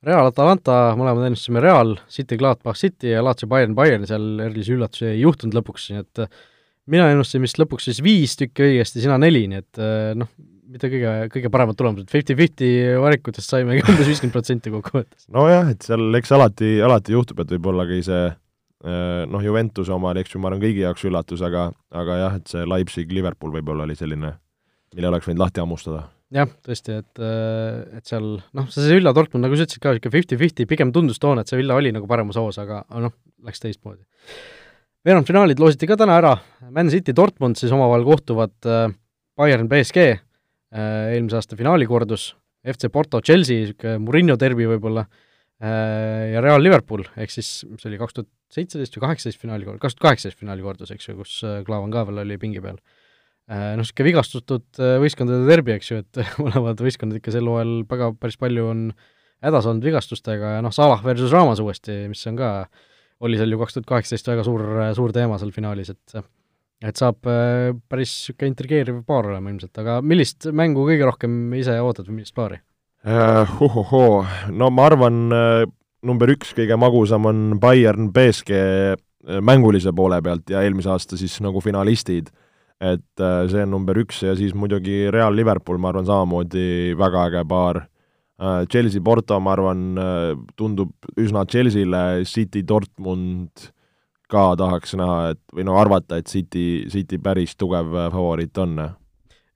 [SPEAKER 2] Real Atalanta, mõlemad ennustasime Real, City Gladbach City ja Lazio Bayern Bayern, seal erilisi üllatusi ei juhtunud lõpuks, nii et äh, mina ennustasin vist lõpuks siis viis tükki õigesti, sina neli, nii et äh, noh, mitte kõige, kõige paremad tulemused, fifty-fifty valikutest saimegi umbes viiskümmend protsenti kokkuvõttes.
[SPEAKER 3] nojah, et seal eks alati, alati juhtub, et võib-olla ka see Äh, noh, Juventuse oma oli, eks ju, ma arvan, kõigi jaoks üllatus, aga aga jah, et see Leipzig-Liverpool võib-olla oli selline, mille oleks võinud lahti hammustada.
[SPEAKER 2] jah, tõesti, et, äh, et seal noh, see Sevilla Dortmund, nagu sa ütlesid ka, niisugune fifty-fifty, pigem tundus toona, et Sevilla oli nagu paremas hoos, aga noh, läks teistmoodi. veerandfinaalid loositi ka täna ära, Man City Dortmund siis omavahel kohtuvad äh, Bayern BSG, eelmise aasta finaali kordus, FC Porto Chelsea, niisugune Murillo derbi võib-olla, ja Real Liverpool, ehk siis see oli kaks tuhat seitseteist või kaheksateist finaali kaks tuhat kaheksateist finaali kordus, eks ju, kus äh, Klaavan ka veel oli pingi peal. noh, niisugune vigastatud võistkondade derbi, eks ju, et mõlemad võistkonnad ikka sel hooajal väga, päris palju on hädas olnud vigastustega ja noh, Salah versus Raamas uuesti, mis on ka, oli seal ju kaks tuhat kaheksateist väga suur, suur teema seal finaalis, et et saab päris niisugune intrigeeriv paar olema ilmselt, aga millist mängu kõige rohkem ise ootad või millist paari
[SPEAKER 3] uh,? Uhuhoo, no ma arvan uh,, number üks kõige magusam on Bayern BSG mängulise poole pealt ja eelmise aasta siis nagu finalistid, et äh, see on number üks ja siis muidugi Real Liverpool, ma arvan, samamoodi väga äge paar. Äh, Chelsea Porto, ma arvan, äh, tundub üsna Chelsea'le, City Dortmund ka tahaks näha, et või no arvata, et City, City päris tugev favoriit on.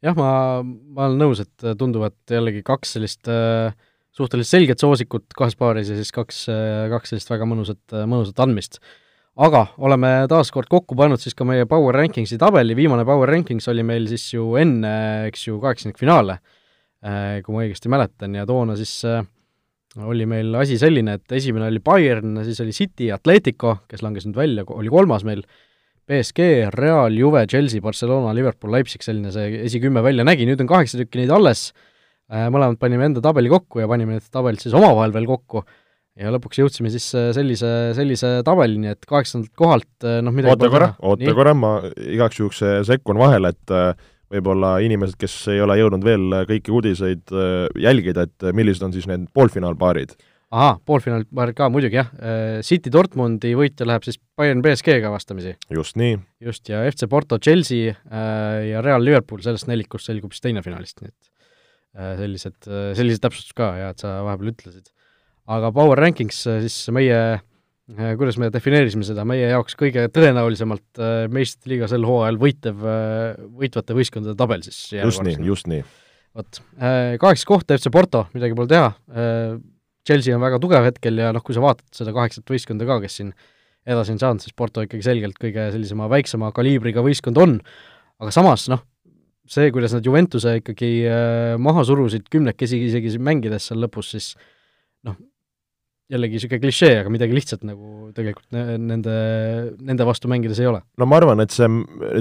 [SPEAKER 2] Jah, ma, ma olen nõus, et tunduvad jällegi kaks sellist äh, suhteliselt selget soosikut kahes paaris ja siis kaks, kaks sellist väga mõnusat, mõnusat andmist. Aga oleme taas kord kokku pannud siis ka meie Power Rankingsi tabeli, viimane Power Rankings oli meil siis ju enne, eks ju, kaheksandikfinaale, äh, kui ma õigesti mäletan, ja toona siis äh, oli meil asi selline, et esimene oli Bayern, siis oli City, Atletico, kes langes nüüd välja, oli kolmas meil, BSG, Real, Juve, Chelsea, Barcelona, Liverpool, Leipzig, selline see esikümme välja nägi, nüüd on kaheksa tükki neid alles, äh, mõlemad panime enda tabeli kokku ja panime need tabelid siis omavahel veel kokku. Ja lõpuks jõudsime siis äh, sellise, sellise tabelini, et kaheksandalt kohalt äh, noh, midagi
[SPEAKER 3] oota korra, oota korra, ma igaks juhuks sekkun vahele, et võib-olla inimesed, kes ei ole jõudnud veel kõiki uudiseid jälgida, et millised on siis need poolfinaalpaarid?
[SPEAKER 2] Ahaa, poolfinaalpaarid ka muidugi jah, City Dortmundi võitja läheb siis Bayern BSG-ga vastamisi.
[SPEAKER 3] just nii.
[SPEAKER 2] just, ja FC Porto Chelsea ja Real Liverpool, sellest nelikust selgub siis teine finalist, nii et sellised, sellised täpsustused ka ja et sa vahepeal ütlesid aga Power Rankings äh, siis meie, äh, kuidas me defineerisime seda, meie jaoks kõige tõenäolisemalt äh, meistriliiga sel hooajal võitev, võitvate võistkondade tabel siis.
[SPEAKER 3] just nii, just nii.
[SPEAKER 2] vot, kaheksas koht FC Porto, midagi pole teha, Chelsea on väga tugev hetkel ja noh, kui sa vaatad seda kaheksat võistkonda ka, kes siin edasi on saanud, siis Porto ikkagi selgelt kõige sellisema väiksema kaliibriga võistkond on, aga samas noh, see, kuidas nad Juventuse ikkagi maha surusid kümnekesi isegi mängides seal lõpus, siis noh, jällegi niisugune klišee, aga midagi lihtsat nagu tegelikult nende, nende vastu mängides ei ole.
[SPEAKER 3] no ma arvan, et see,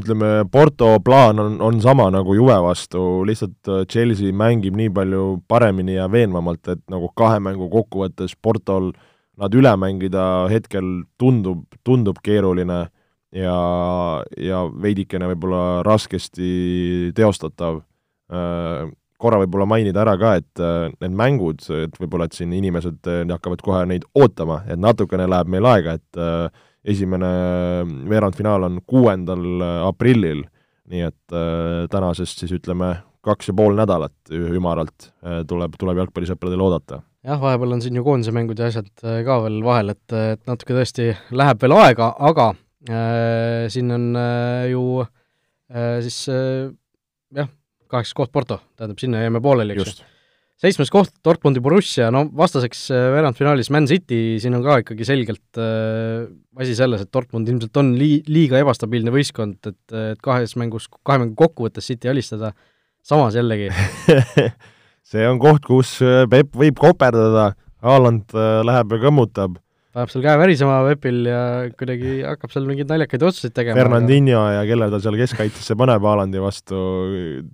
[SPEAKER 3] ütleme, Porto plaan on, on sama nagu Juve vastu, lihtsalt äh, Chelsea mängib nii palju paremini ja veenvamalt, et nagu kahe mängu kokkuvõttes Portol nad üle mängida hetkel tundub, tundub keeruline ja, ja veidikene võib-olla raskesti teostatav äh, korra võib-olla mainida ära ka, et äh, need mängud, et võib-olla, et siin inimesed äh, hakkavad kohe neid ootama, et natukene läheb meil aega, et äh, esimene veerandfinaal on kuuendal aprillil, nii et tänasest siis ütleme, kaks ja pool nädalat ümaralt tuleb, tuleb jalgpallisõpradel oodata.
[SPEAKER 2] jah, vahepeal on siin ju koondise mängud ja asjad ka veel vahel, et, et natuke tõesti läheb veel aega, aga äh, siin on äh, ju äh, siis äh, jah, kaheksas koht Porto, tähendab, sinna jäime pooleli, eks ju. seitsmes koht Dortmundi Borussia, no vastaseks äh, veerandfinaalis Man City, siin on ka ikkagi selgelt äh, asi selles, et Dortmund ilmselt on lii-, liiga ebastabiilne võistkond, et, et kahes mängus, kahe mängu kokkuvõttes City alistada, samas jällegi.
[SPEAKER 3] See on koht, kus äh, Peep võib koperdada, Haaland äh, läheb ja kõmmutab
[SPEAKER 2] paneb seal käe värisema Pepil ja kuidagi hakkab seal mingeid naljakaid otsuseid tegema.
[SPEAKER 3] Fernandinho aga... ja kelle ta seal keskkaitsesse paneb Haalandi vastu,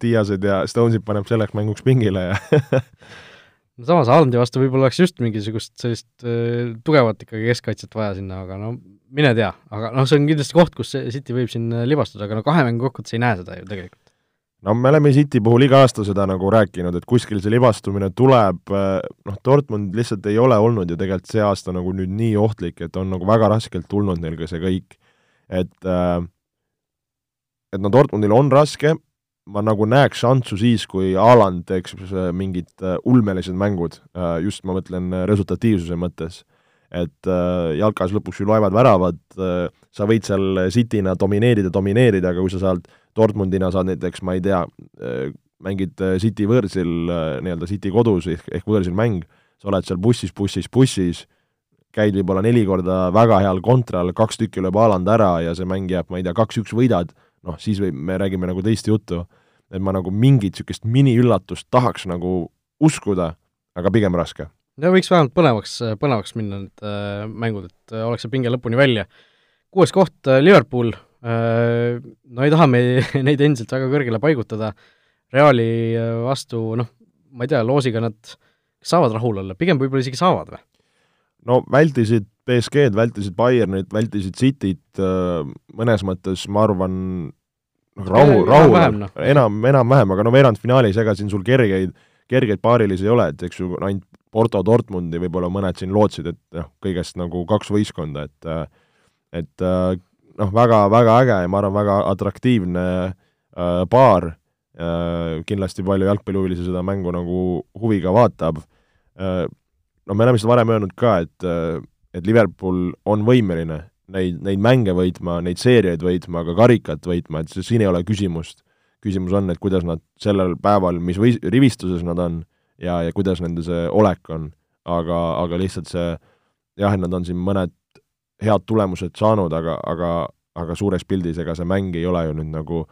[SPEAKER 3] Diased ja Stonesid paneb selleks mänguks pingile ja
[SPEAKER 2] no samas Haalandi vastu võib-olla oleks just mingisugust sellist äh, tugevat ikkagi keskkaitset vaja sinna, aga no mine tea, aga noh, see on kindlasti koht, kus City võib siin libastuda, aga no kahe mängu kokkuvõttes ei näe seda ju tegelikult
[SPEAKER 3] no me oleme City puhul iga aasta seda nagu rääkinud, et kuskil see libastumine tuleb, noh, Dortmund lihtsalt ei ole olnud ju tegelikult see aasta nagu nüüd nii ohtlik, et on nagu väga raskelt tulnud neil ka see kõik. et et no Dortmundil on raske, ma nagu näeks šanssu siis, kui Haaland teeks mingid ulmelised mängud, just ma mõtlen resultatiivsuse mõttes. et jalkas lõpuks ju loevad väravad, sa võid seal Cityna domineerida, domineerida, aga kui sa saad Dortmundina saad näiteks, ma ei tea, äh, mängid äh, City võõrsil, äh, nii-öelda City kodus ehk, ehk võõrsil mäng, sa oled seal bussis, bussis, bussis, käid võib-olla neli korda väga heal kontral, kaks tükki lööb Haaland ära ja see mäng jääb, ma ei tea, kaks-üks võidad, noh, siis võib, me räägime nagu teist juttu. et ma nagu mingit niisugust miniüllatust tahaks nagu uskuda, aga pigem raske.
[SPEAKER 2] no võiks vähemalt põnevaks, põnevaks minna need mängud, et oleks see pinge lõpuni välja. kuues koht Liverpool no ei taha me neid endiselt väga kõrgele paigutada, Reali vastu noh, ma ei tea, loosiga nad saavad rahul olla, pigem võib-olla isegi saavad või?
[SPEAKER 3] no vältisid BSG-d, vältisid Bayernit, vältisid Cityt, mõnes mõttes ma arvan, noh, rahu, rahu, no. enam, enam-vähem, aga no veerandfinaalis, ega siin sul kergeid, kergeid paarilisi ei ole, et eks ju ainult Porto Dortmundi võib-olla mõned siin lootsid, et noh, kõigest nagu kaks võistkonda, et et noh, väga, väga äge ja ma arvan, väga atraktiivne äh, paar äh,, kindlasti palju jalgpallihuvilisi seda mängu nagu huviga vaatab äh,, no me oleme seda varem öelnud ka, et et Liverpool on võimeline neid, neid mänge võitma, neid seeriaid võitma, ka karikat võitma, et siin ei ole küsimust. küsimus on, et kuidas nad sellel päeval, mis või-, rivistuses nad on ja, ja kuidas nende see olek on, aga, aga lihtsalt see jah, et nad on siin mõned head tulemused saanud, aga, aga, aga suures pildis ega see mäng ei ole ju nüüd nagu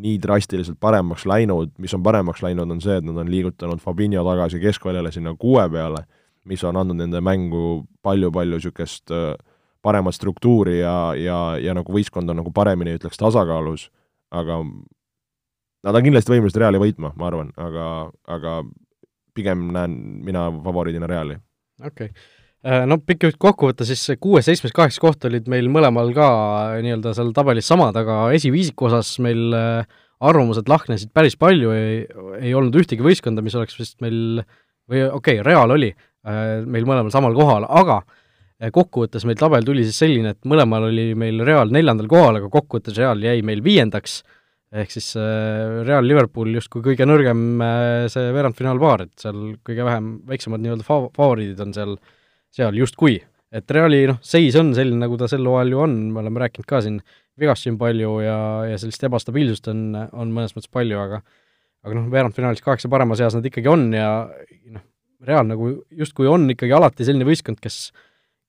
[SPEAKER 3] nii drastiliselt paremaks läinud, mis on paremaks läinud, on see, et nad on liigutanud Fabinho tagasi keskväljale sinna kuue peale, mis on andnud nende mängu palju-palju niisugust äh, paremat struktuuri ja, ja, ja nagu võistkond on nagu paremini, ütleks, tasakaalus, aga nad on kindlasti võimelised Reali võitma, ma arvan, aga, aga pigem näen mina favoriidina Reali.
[SPEAKER 2] okei. okay no pikk jutt kokku võtta, siis kuues, seitsmes, kaheksas koht olid meil mõlemal ka nii-öelda seal tabelis samad, aga esiviisiku osas meil äh, arvamused lahknesid päris palju, ei, ei olnud ühtegi võistkonda, mis oleks vist meil, või okei okay,, Real oli äh, meil mõlemal samal kohal, aga kokkuvõttes meil tabel tuli siis selline, et mõlemal oli meil Real neljandal kohal, aga kokkuvõttes Real jäi meil viiendaks, ehk siis Real Liverpool justkui kõige nõrgem see veerandfinaalpaar, et seal kõige vähem, väiksemad nii-öelda fa-, favoriidid on seal. äh, seal justkui, et Reali noh, seis on selline, nagu ta sel hooajal ju on, me oleme rääkinud ka siin, vigastusi on palju ja, ja sellist ebastabiilsust on, on mõnes mõttes palju, aga aga noh, veerandfinaalis kaheksa parema seas nad ikkagi on ja noh, Real nagu justkui on ikkagi alati selline võistkond, kes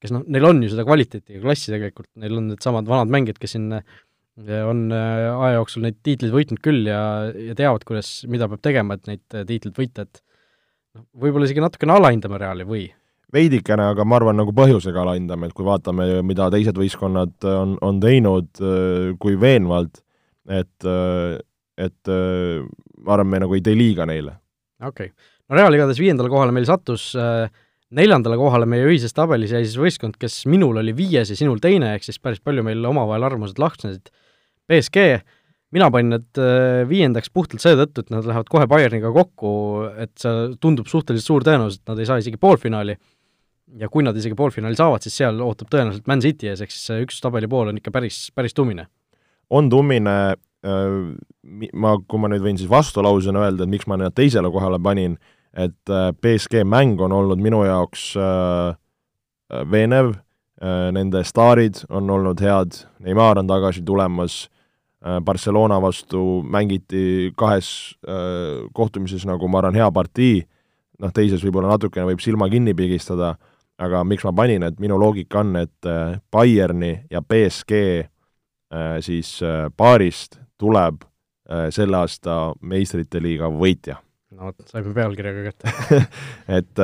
[SPEAKER 2] kes noh, neil on ju seda kvaliteeti ja klassi tegelikult, neil on needsamad vanad mängijad, kes siin eh, on eh, aja jooksul neid tiitleid võitnud küll ja, ja teavad, kuidas, mida peab tegema, et neid eh, tiitleid võita, et noh, võib-olla isegi natukene alahindame Reali või
[SPEAKER 3] veidikene, aga ma arvan, nagu põhjusega alahindame, et kui vaatame, mida teised võistkonnad on, on teinud, äh, kui veenvalt, et, äh, et äh, ma arvan, me nagu ei tee liiga neile.
[SPEAKER 2] okei okay., no Real igatahes viiendale kohale meil sattus, neljandale kohale meie ühises tabelis jäi siis võistkond, kes minul oli viies ja sinul teine, ehk siis päris palju meil omavahel arvamused lahknesid. BSG, mina panin nad viiendaks puhtalt seetõttu, et nad lähevad kohe Bayerniga kokku, et see tundub suhteliselt suur tõenäosus, et nad ei saa isegi poolfinaali ja kui nad isegi poolfinaali saavad, siis seal ootab tõenäoliselt Man City ees, ehk siis see üks tabeli pool on ikka päris, päris tummine.
[SPEAKER 3] on tummine, äh, ma, kui ma nüüd võin siis vastulausena öelda, et miks ma nad teisele kohale panin, et äh, BSG mäng on olnud minu jaoks äh, veenev, nende staarid on olnud head, Neimar on tagasi tulemas, Barcelona vastu mängiti kahes kohtumises nagu ma arvan, hea partii, noh, teises võib-olla natukene võib silma kinni pigistada aga miks ma panin, et minu loogika on, et äh, Bayerni ja BSG äh, siis äh, paarist tuleb selle aasta meistrite liiga võitja.
[SPEAKER 2] no vot, saime pealkirjaga kätte
[SPEAKER 3] et,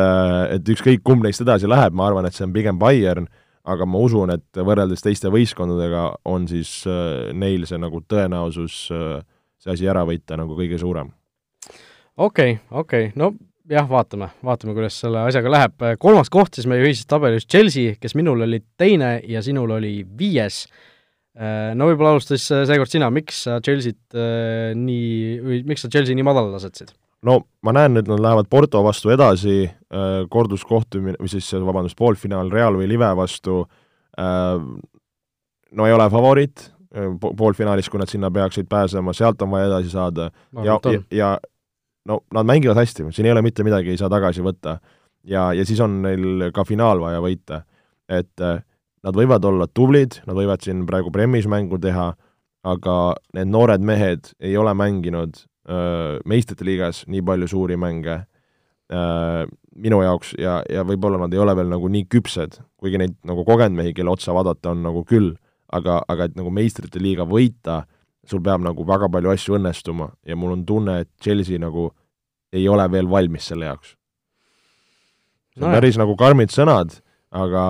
[SPEAKER 3] et ükskõik, kumb neist edasi läheb, ma arvan, et see on pigem Bayern, aga ma usun, et võrreldes teiste võistkondadega on siis neil see nagu tõenäosus see asi ära võita nagu kõige suurem.
[SPEAKER 2] okei okay,, okei okay., no jah, vaatame, vaatame, kuidas selle asjaga läheb. kolmas koht siis meie ühises tabelis Chelsea, kes minul oli teine ja sinul oli viies. No võib-olla alustas seekord sina, miks sa Chelsea't äh, nii, või miks sa Chelsea nii madalale asetsid?
[SPEAKER 3] no ma näen, et nad lähevad Porto vastu edasi, äh, korduskohtumine, või siis vabandust, poolfinaal Real või Live vastu, äh, no ei ole favoriit, poolfinaalis, kui nad sinna peaksid pääsema, sealt on vaja edasi saada ja, ja, ja no nad mängivad hästi, siin ei ole mitte midagi, ei saa tagasi võtta. ja, ja siis on neil ka finaal vaja võita. et äh, nad võivad olla tublid, nad võivad siin praegu Premis mängu teha, aga need noored mehed ei ole mänginud äh, meistrite liigas nii palju suuri mänge äh, minu jaoks ja, ja võib-olla nad ei ole veel nagu nii küpsed, kuigi neid nagu kogenud mehi, kelle otsa vaadata on nagu küll, aga, aga et nagu meistrite liiga võita äh,, sul peab nagu väga palju asju õnnestuma ja mul on tunne, et Chelsea nagu ei ole veel valmis selle jaoks. see on no päris nagu karmid sõnad, aga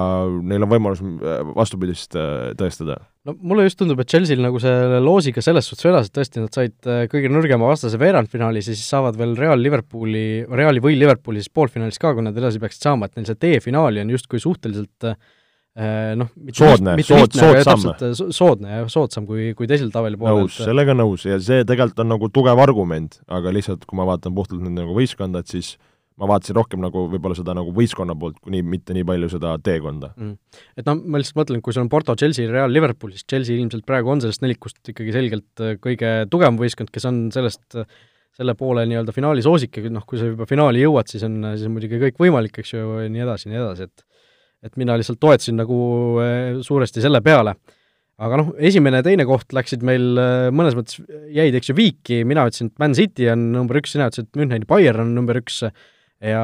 [SPEAKER 3] neil on võimalus äh, vastupidist äh, tõestada.
[SPEAKER 2] no mulle just tundub, et Chelsea'l nagu selle loosiga selles suhtes vedas, et tõesti nad said äh, kõige nõrgema vastase veerandfinaalis ja siis saavad veel Real Liverpooli, Reali või Liverpooli siis poolfinaalis ka, kui nad edasi peaksid saama, et neil see tee finaali on justkui suhteliselt noh,
[SPEAKER 3] soodne, sood, soodsam.
[SPEAKER 2] soodne ja soodsam kui, kui teisel tabeli
[SPEAKER 3] poolel. nõus, sellega nõus ja see tegelikult on nagu tugev argument, aga lihtsalt kui ma vaatan puhtalt nende nagu võistkonda, et siis ma vaatasin rohkem nagu võib-olla seda nagu võistkonna poolt, kuni mitte nii palju seda teekonda mm..
[SPEAKER 2] et noh, ma lihtsalt mõtlen, kui sul on Porto, Chelsea, Real, Liverpool, siis Chelsea ilmselt praegu on sellest nelikust ikkagi selgelt äh, kõige tugevam võistkond, kes on sellest, äh, selle poole nii-öelda finaali soosik ja noh, kui sa juba finaali jõuad, siis on, siis on muidugi kõik võimalik, eks ju, ja nii edasi ja nii edasi, et et mina lihtsalt toetasin nagu äh, suuresti selle peale aga noh, esimene ja teine koht läksid meil mõnes mõttes, jäid, eks ju, viiki, mina ütlesin, et Man City on number üks, sina ütlesid, et Müncheni Bayern on number üks, ja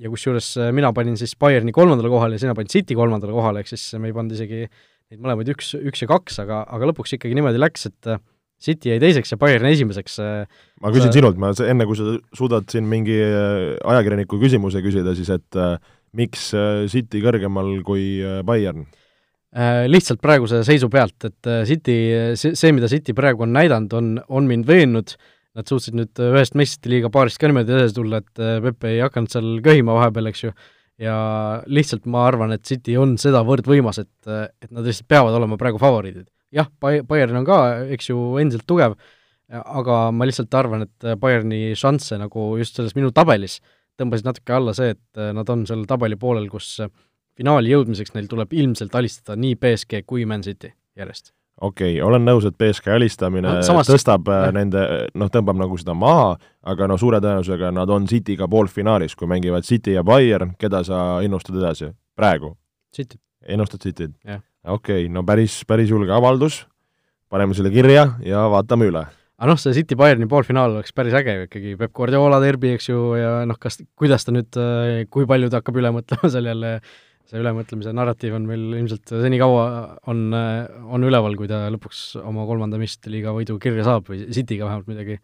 [SPEAKER 2] ja kusjuures äh, mina panin siis Bayerni kolmandale kohale ja sina panid City kolmandale kohale, ehk siis me ei pannud isegi neid mõlemaid üks, üks ja kaks, aga, aga lõpuks ikkagi niimoodi läks, et äh, City jäi teiseks ja Bayern esimeseks.
[SPEAKER 3] Äh, ma küsin sa... sinult, ma enne, kui sa suudad siin mingi ajakirjaniku küsimuse küsida, siis et äh, miks City kõrgemal kui Bayern
[SPEAKER 2] äh,? Lihtsalt praeguse seisu pealt, et City, see, mida City praegu on näidanud, on, on mind veennud äh, nad suutsid nüüd äh, ühest meistrite liiga paarist ka niimoodi edasi tulla, et äh, Pepe ei hakanud seal köhima vahepeal, eks ju, ja lihtsalt ma arvan, et City on sedavõrd võimas, et, äh, et nad lihtsalt peavad olema praegu favoriidid. jah, Bayern on ka, eks ju, endiselt tugev, aga ma lihtsalt arvan, et Bayerni šansse nagu just selles minu tabelis tõmbasid natuke alla see, et nad on seal tabeli poolel, kus finaali jõudmiseks neil tuleb ilmselt alistada nii BSG kui Man City järjest
[SPEAKER 3] okei okay,, olen nõus, et BSK alistamine no, samas... tõstab äh, jah. nende, noh, tõmbab nagu seda maha, aga no suure tõenäosusega nad on Cityga poolfinaalis, kui mängivad City ja Bayern, keda sa ennustad edasi praegu?
[SPEAKER 2] City.
[SPEAKER 3] ennustad Cityt? okei okay,, no päris, päris julge avaldus, paneme selle kirja ja vaatame üle
[SPEAKER 2] aga noh, see City Bayerni poolfinaal oleks päris äge ju ikkagi, Peep Guardiola derbi, eks ju, ja noh, kas, kuidas ta nüüd, äh, kui palju ta hakkab üle mõtlema seal jälle see ülemõtlemise narratiiv on meil ilmselt senikaua on, on üleval, kui ta lõpuks oma kolmanda meistriliiga võidu kirja saab või Cityga vähemalt midagi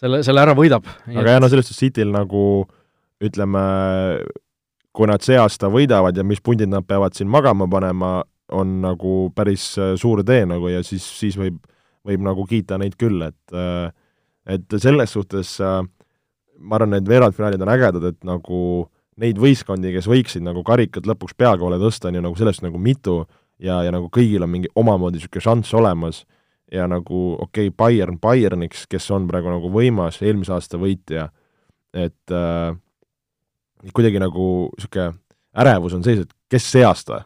[SPEAKER 2] selle, selle ära võidab.
[SPEAKER 3] aga jah, no selles suhtes Cityl nagu ütleme, kui nad see aasta võidavad ja mis pundid nad peavad siin magama panema, on nagu päris äh, suur tee nagu ja siis, siis võib, võib nagu kiita neid küll, et äh, et selles suhtes äh, ma arvan, need veerandfinaalid on ägedad, et nagu neid võistkondi, kes võiksid nagu karikat lõpuks peakoole tõsta, on ju nagu sellest nagu mitu ja, ja nagu kõigil on mingi omamoodi niisugune šanss olemas. Ja nagu okei okay,, Bayern Bayerniks, kes on praegu nagu võimas eelmise aasta võitja, et äh, kuidagi nagu niisugune ärevus on sees, et kes see aasta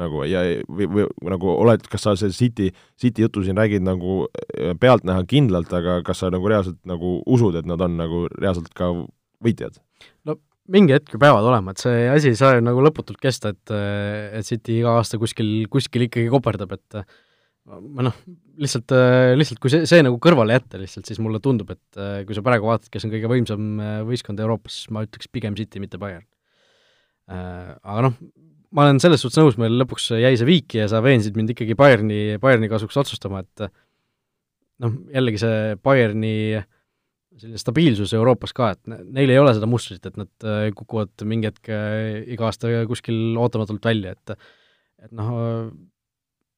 [SPEAKER 3] nagu ja või, või nagu oled, kas sa see City, City jutu siin räägid nagu äh, pealtnäha kindlalt, aga kas sa nagu reaalselt nagu usud, et nad on nagu reaalselt ka võitjad?
[SPEAKER 2] no mingi hetk ju peavad olema, et see asi ei saa ju nagu lõputult kesta, et, et City iga aasta kuskil, kuskil ikkagi koperdab, et ma noh, lihtsalt, lihtsalt kui see, see nagu kõrvale jätta lihtsalt, siis mulle tundub, et kui sa praegu vaatad, kes on kõige võimsam võistkond Euroopas, ma ütleks pigem City, mitte Bayern. Aga noh, ma olen selles suhtes nõus, meil lõpuks jäi see viiki ja sa veensid mind ikkagi Bayerni, Bayerni kasuks otsustama, et noh, jällegi see Bayerni selline stabiilsus Euroopas ka, et neil ei ole seda mustrit, et nad äh, kukuvad mingi hetk äh, iga aasta kuskil ootamatult välja, et et noh,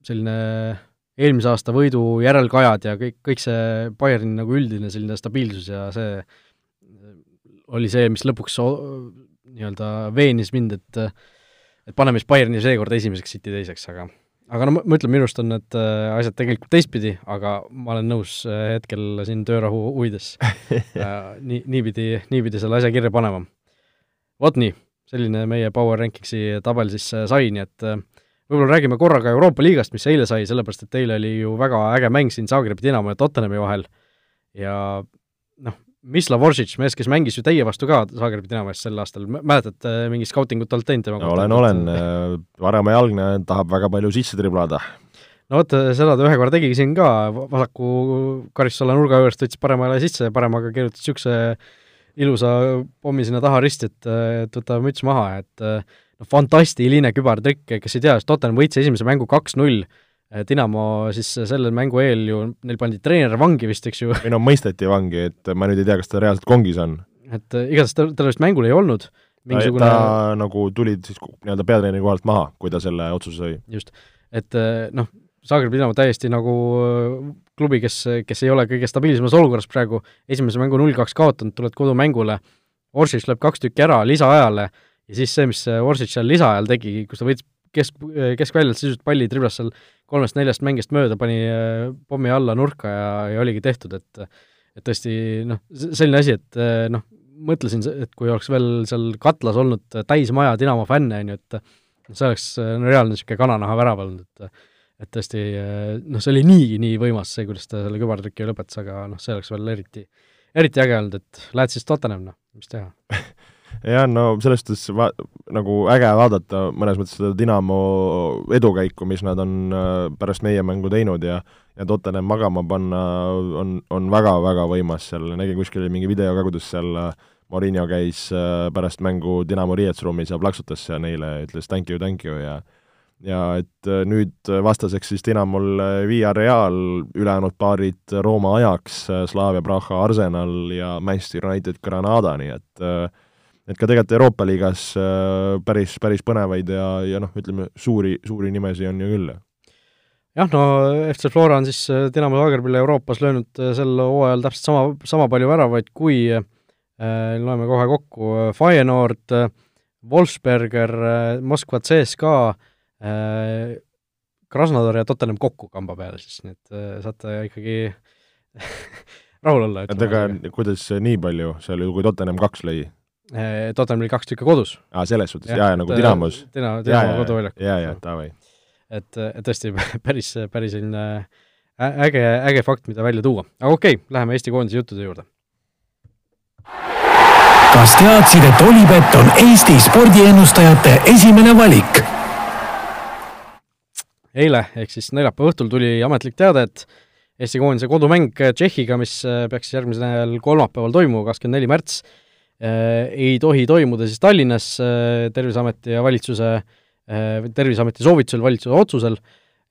[SPEAKER 2] selline eelmise aasta võidu järelkajad ja kõik, kõik see Bayerni nagu üldine selline stabiilsus ja see oli see, mis lõpuks nii-öelda veenis mind, et et paneme siis Bayerni seekord esimeseks, City teiseks, aga aga no ma ütlen, minu arust on need äh, asjad tegelikult teistpidi, aga ma olen nõus äh, hetkel siin töörahu huvides äh, nii, niipidi, niipidi selle asja kirja panema. vot nii, selline meie Power Rankingsi tabel siis sai, nii et võib-olla räägime korra ka Euroopa liigast, mis eile sai, sellepärast et eile oli ju väga äge mäng siin Zagrebi Dinamo ja Tottenhami vahel ja noh, Mislav Oršić, mees, kes mängis ju teie vastu ka Zagrebi Dinamo eest sel aastal, mäletad äh, mingit skautingut oled teinud tema
[SPEAKER 3] kohta? olen, olen, äh, varemajalgne, tahab väga palju sisse triblada.
[SPEAKER 2] no vot, äh, seda ta ühe korra tegigi siin ka, vasaku karistusala nurga juurest võttis parema jala sisse ja paremaga kirjutas niisuguse ilusa pommi sinna taha risti, et, et võta müts maha, et noh, fantastiline kübartrikk, kes ei tea, Tottenham võitis esimese mängu kaks-null Dinamo siis selle mängu eel ju, neil pandi treener vangi vist, eks ju.
[SPEAKER 3] või no mõisteti vangi, et ma nüüd ei tea, kas ta reaalselt kongis on.
[SPEAKER 2] et äh, igatahes tal, tal vist mängul ei olnud mingisugune
[SPEAKER 3] ta, ta nagu tuli siis nii-öelda peatreeneri kohalt maha, kui ta selle otsuse sõi.
[SPEAKER 2] just, et noh, Zagreb Dinamo täiesti nagu klubi, kes, kes ei ole kõige stabiilsemas olukorras praegu, esimese mängu null-kaks kaotanud, tuled kodumängule, Orsic lööb kaks tükki ära lisaajale ja siis see, mis Orsic seal lisaajal tegi, kus ta võttis kesk, keskväljalt sisuliselt palli, triblas seal kolmest-neljast mängijast mööda, pani äh, pommi alla nurka ja, ja oligi tehtud, et et tõesti noh, selline asi, et äh, noh, mõtlesin, et kui oleks veel seal katlas olnud täismaja Dinamo fänne, on ju, et see oleks no, reaalne niisugune kananaha värav olnud, et et tõesti noh, see oli niigi nii võimas, see, kuidas ta selle kübartrüki lõpetas, aga noh, see oleks veel eriti, eriti äge olnud, et lähed siis Tottenham, noh, mis teha
[SPEAKER 3] jah, no selles suhtes va-, nagu äge vaadata mõnes mõttes seda Dinamo edukäiku, mis nad on äh, pärast meie mängu teinud ja ja Tottenham magama panna on, on väga-väga võimas seal, nägin kuskil mingi video ka, kuidas seal äh, Mourinho käis äh, pärast mängu Dinamo riietusruumis ja plaksutas neile, ütles thank you, thank you ja ja et äh, nüüd vastaseks siis Dinamol äh, Villarreal, ülejäänud paarid Rooma Ajax, äh, Slavia Praha Arsenal ja Manchester United Granada, nii et et ka tegelikult Euroopa liigas päris, päris põnevaid ja, ja noh, ütleme, suuri, suuri nimesid on ju küll.
[SPEAKER 2] jah, no FC Flora on siis Dinamo Zagrebile Euroopas löönud sel hooajal täpselt sama, sama palju väravaid kui äh, loeme kohe kokku, Feyenoord, Wolfsberger, Moskva CSKA, Äh, Krasnodar ja Tottenham kokku kamba peale siis, nii et äh, saate ikkagi rahul olla.
[SPEAKER 3] et aga kuidas nii palju, seal ju, kui Tottenham kaks lõi?
[SPEAKER 2] Äh, Tottenham oli kaks tükki kodus.
[SPEAKER 3] aa, selles suhtes, jaa, nagu Dinamos.
[SPEAKER 2] Dinamo, Dinamo koduväljakul.
[SPEAKER 3] jaa, jaa, davai.
[SPEAKER 2] et, et tõesti päris, päris selline äge, äge fakt, mida välja tuua. aga okei okay,, läheme Eesti koondise juttude juurde.
[SPEAKER 1] kas teadsid, et Olipet on Eesti spordiennustajate esimene valik?
[SPEAKER 2] eile, ehk siis neljapäeva õhtul tuli ametlik teade, et Eesti koondise kodumäng Tšehhiga, mis äh, peaks järgmisel kolmapäeval toimuma, kakskümmend neli märts, äh, ei tohi toimuda siis Tallinnas äh, Terviseameti ja valitsuse, Terviseameti soovitusel, valitsuse otsusel,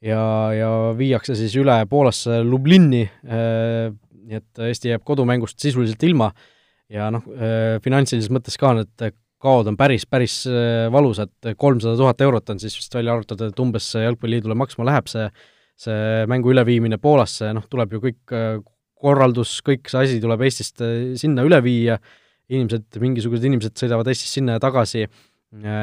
[SPEAKER 2] ja, ja viiakse siis üle Poolasse Lublinni, nii et Eesti jääb kodumängust sisuliselt ilma. Ja noh, finantsilises mõttes ka need kaod on päris, päris äh, valusad, kolmsada tuhat eurot on siis vist välja arvutatud, et umbes Jalgpalliliidule maksma läheb see, see mängu üleviimine Poolasse, noh, tuleb ju kõik äh, korraldus, kõik see asi tuleb Eestist äh, sinna üle viia, inimesed, mingisugused inimesed sõidavad Eestist sinna ja tagasi ja,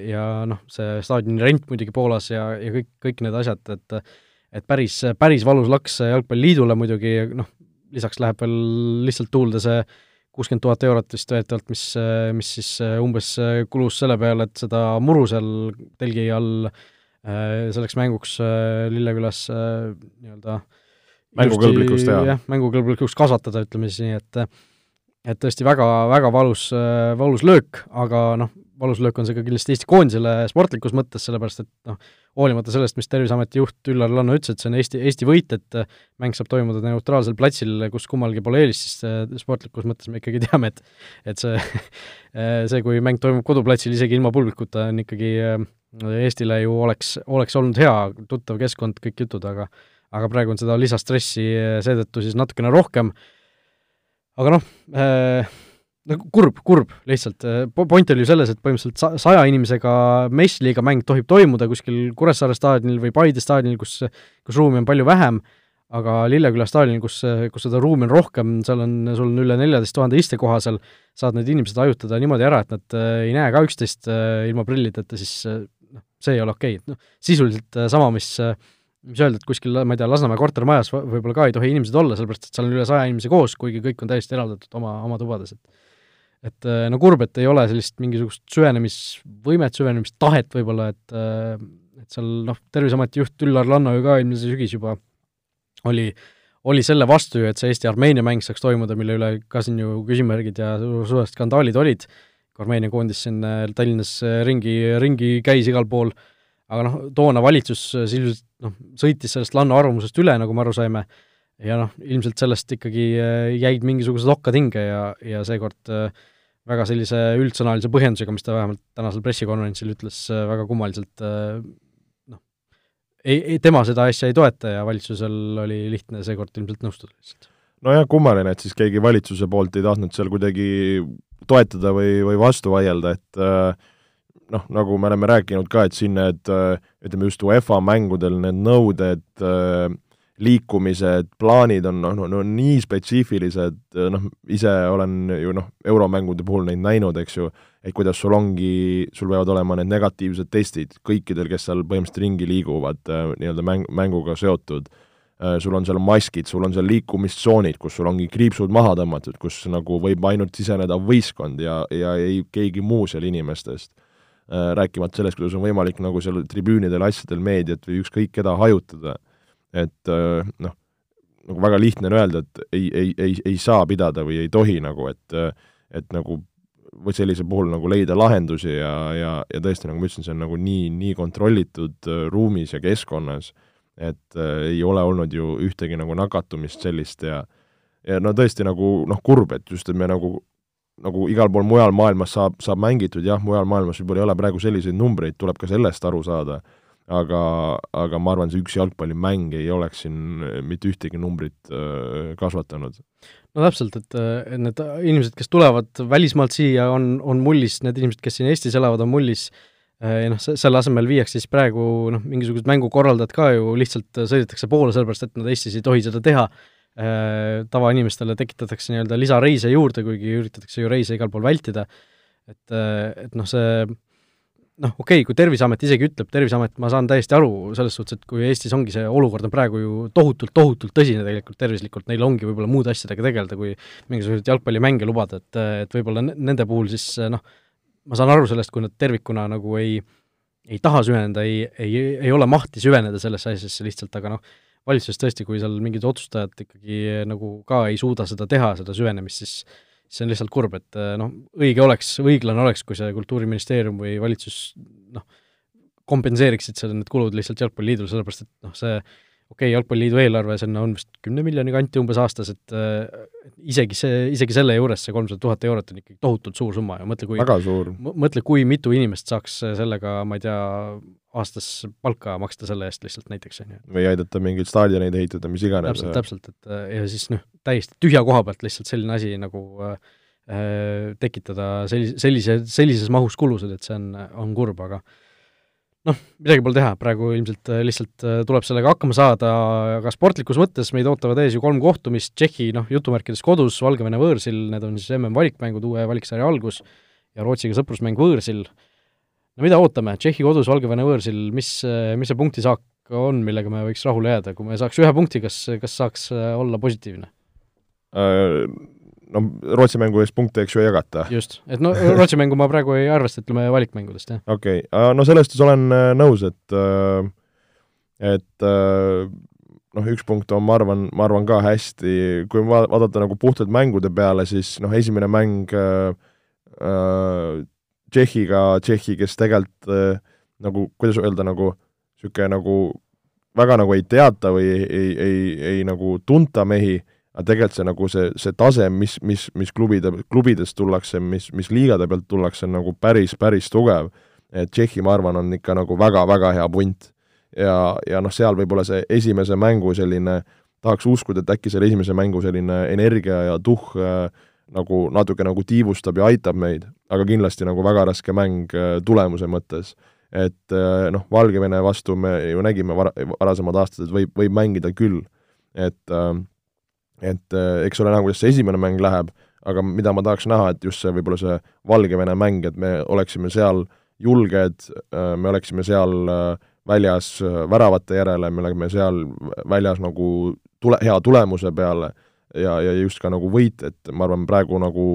[SPEAKER 2] ja, noh, see staadioni rent muidugi Poolas ja, ja kõik, kõik need asjad, et et päris, päris valus laks Jalgpalliliidule muidugi, noh, lisaks läheb veel lihtsalt tuulde see kuuskümmend tuhat eurot vist väidetavalt, mis, mis siis umbes kulus selle peale, et seda muru seal telgi all äh, selleks mänguks Lillekülas nii-öelda
[SPEAKER 3] mängukõlblikuks teha.
[SPEAKER 2] jah, mängukõlblikuks kasvatada, ütleme siis nii, et et tõesti väga, väga valus, valus löök, aga noh, valus löök on see ka kindlasti Eesti koondisele sportlikus mõttes, sellepärast et noh, hoolimata sellest, mis Terviseameti juht Üllar Lanno ütles, et see on Eesti, Eesti võit, et äh, mäng saab toimuda neutraalsel platsil, kus kummalgi pole eelist, siis äh, sportlikus mõttes me ikkagi teame, et et see äh, see, kui mäng toimub koduplatsil isegi ilma publikuta, on ikkagi Eestile ju oleks, oleks olnud hea, tuttav keskkond, kõik jutud, aga aga praegu on seda lisastressi seetõttu siis natukene rohkem, aga noh äh,, no kurb, kurb lihtsalt, point oli ju selles, et põhimõtteliselt sa-, saja inimesega meistriliiga mäng tohib toimuda kuskil Kuressaare staadionil või Paide staadionil, kus, kus ruumi on palju vähem, aga Lilleküla staadionil, kus, kus seda ruumi on rohkem, seal on, sul on üle neljateist tuhande istekoha seal, saad need inimesed hajutada niimoodi ära, et nad äh, ei näe ka üksteist äh, ilma prillideta, siis äh, noh, see ei ole okei okay., et noh, sisuliselt sama, mis mis öelda, et kuskil, ma ei tea, Lasnamäe kortermajas võib-olla ka ei tohi inimesed olla, sellepärast et seal on üle saja inimese koos, kuigi kõik on täiesti eraldatud oma, oma tubades, et et äh, no kurb, et ei ole sellist mingisugust süvenemisvõimet, süvenemistahet võib-olla, et äh, et seal noh, Terviseameti juht Üllar Lanno ju ka eelmise sügis juba oli, oli selle vastu ju, et see Eesti-Armeenia mäng saaks toimuda, mille üle ka siin ju küsimärgid ja suured skandaalid olid, Armeenia koondis siin äh, Tallinnas ringi, ringi käis igal pool, aga noh, toona valitsus sisuliselt noh, sõitis sellest Lanno arvamusest üle, nagu me aru saime, ja noh, ilmselt sellest ikkagi jäid mingisugused okkad hinge ja, ja seekord äh, väga sellise üldsõnalise põhjendusega, mis ta vähemalt tänasel pressikonverentsil ütles äh, väga kummaliselt, äh, noh, ei, ei, tema seda asja ei toeta ja valitsusel oli lihtne seekord ilmselt nõustuda lihtsalt.
[SPEAKER 3] nojah, kummaline, et siis keegi valitsuse poolt ei tahtnud seal kuidagi toetada või, või vastu vaielda, et noh, nagu me oleme rääkinud ka, et siin need ütleme just UEFA mängudel need nõuded, liikumised, plaanid on noh, no, no nii spetsiifilised, noh, ise olen ju noh, euromängude puhul neid näinud, eks ju, et kuidas sul ongi, sul peavad olema need negatiivsed testid kõikidel, kes seal põhimõtteliselt ringi liiguvad nii-öelda mäng, mänguga seotud Äh, sul on seal maskid, sul on seal liikumistsoonid, kus sul ongi kriipsud maha tõmmatud, kus nagu võib ainult siseneda võistkond ja, ja ei keegi muu seal inimestest. Äh, rääkimata sellest, kuidas on võimalik nagu seal tribüünidel, asjadel, meediat või ükskõik keda hajutada. et äh, noh, nagu väga lihtne on öelda, et ei, ei, ei, ei saa pidada või ei tohi nagu, et et nagu või sellisel puhul nagu leida lahendusi ja, ja, ja tõesti, nagu ma ütlesin, see on nagu nii, nii kontrollitud ruumis ja keskkonnas et äh, ei ole olnud ju ühtegi nagu nakatumist sellist ja ja no tõesti nagu noh, kurb, et just, et me nagu nagu igal pool mujal maailmas saab, saab mängitud, jah, mujal maailmas võib-olla ei ole praegu selliseid numbreid, tuleb ka sellest aru saada, aga, aga ma arvan, see üks jalgpallimäng ei oleks siin mitte ühtegi numbrit äh, kasvatanud.
[SPEAKER 2] no täpselt, et, et need inimesed, kes tulevad välismaalt siia, on, on mullis, need inimesed, kes siin Eestis elavad, on mullis äh, Äh, ja noh, selle asemel viiakse siis praegu noh, mingisugused mängukorraldajad ka ju lihtsalt sõidetakse poole, sellepärast et nad Eestis ei tohi seda teha, äh, tavainimestele tekitatakse nii-öelda lisareise juurde, kuigi üritatakse ju reise igal pool vältida, et, äh, et noh, see noh, okei okay,, kui Terviseamet isegi ütleb, Terviseamet, ma saan täiesti aru selles suhtes, et kui Eestis ongi see olukord on praegu ju tohutult, tohutult tõsine tegelikult tervislikult, neil ongi võib-olla muude asjadega tegeleda, kui mingisuguseid jalgpallimänge lubada, et, et võib-olla nende puhul siis noh, ma saan aru sellest, kui nad tervikuna nagu ei, ei taha süveneda, ei, ei, ei ole mahti süveneda sellesse asjasse lihtsalt, aga noh, valitsuses tõesti, kui seal mingid otsustajad ikkagi nagu ka ei suuda seda teha, seda süvenemist, siis see on lihtsalt kurb, et noh, õige oleks, õiglane oleks, kui see Kultuuriministeerium või valitsus noh, kompenseeriksid selle, need kulud lihtsalt Jalgpalliliidule, sellepärast et noh, see okei okay,, Jalgpalliliidu eelarve, sinna on vist kümne miljoni kanti umbes aastas, et äh, isegi see, isegi selle juures see kolmsada tuhat eurot on ikkagi tohutult suur summa ja mõtle, kui
[SPEAKER 3] väga suur.
[SPEAKER 2] mõtle, kui mitu inimest saaks sellega, ma ei tea, aastas palka maksta selle eest lihtsalt näiteks, on ju.
[SPEAKER 3] või aidata mingeid staadioneid ehitada, mis iganes.
[SPEAKER 2] täpselt, täpselt, et ja siis noh, täiesti tühja koha pealt lihtsalt selline asi nagu äh, tekitada sellise, sellise, sellises mahus kulusid, et see on, on kurb, aga äh, noh, midagi pole teha, praegu ilmselt äh, lihtsalt äh, tuleb sellega hakkama saada, aga sportlikus mõttes meid ootavad ees ju kolm kohtumist, Tšehhi noh, jutumärkides kodus, Valgevene võõrsil, need on siis MM-valikmängud, uue valiksarja algus, ja Rootsiga sõprusmäng võõrsil. no mida ootame, Tšehhi kodus, Valgevene võõrsil, mis, äh, mis see punktisaak on, millega me võiks rahule jääda, kui me saaks ühe punkti, kas, kas saaks olla positiivne?
[SPEAKER 3] No Rootsi mängu eest punkte, eks ju, ei jagata.
[SPEAKER 2] just, et no Rootsi mängu ma praegu ei arvesta, ütleme valikmängudest, jah.
[SPEAKER 3] okei okay., no selles suhtes olen äh, nõus, et äh, et äh, noh, üks punkt on, ma arvan, ma arvan ka hästi, kui va-, vaadata nagu puhtalt mängude peale, siis noh, esimene mäng äh, Tšehhiga, Tšehhi, kes tegelikult äh, nagu, kuidas öelda, nagu niisugune nagu väga nagu ei teata või ei, ei, ei, ei nagu tunta mehi aga tegelikult see nagu see, see tase, mis, mis, mis klubide, klubidest tullakse, mis, mis liigade pealt tullakse, on nagu päris, päris tugev. et Tšehhi, ma arvan, on ikka nagu väga-väga hea punt. ja, ja noh, seal võib-olla see esimese mängu selline, tahaks uskuda, et äkki selle esimese mängu selline energia ja tuhh äh, nagu natuke nagu tiivustab ja aitab meid, aga kindlasti nagu väga raske mäng äh, tulemuse mõttes. et äh, noh, Valgevene vastu me ju nägime var-, varasemad aastad, et võib, võib mängida küll, et äh, et äh, eks ole näha, kuidas see esimene mäng läheb, aga mida ma tahaks näha, et just see võib-olla see Valgevene mäng, et me oleksime seal julged, äh, me oleksime seal äh, väljas väravate järele, me oleme seal väljas nagu tule, hea tulemuse peale ja, ja just ka nagu võit, et ma arvan, praegu nagu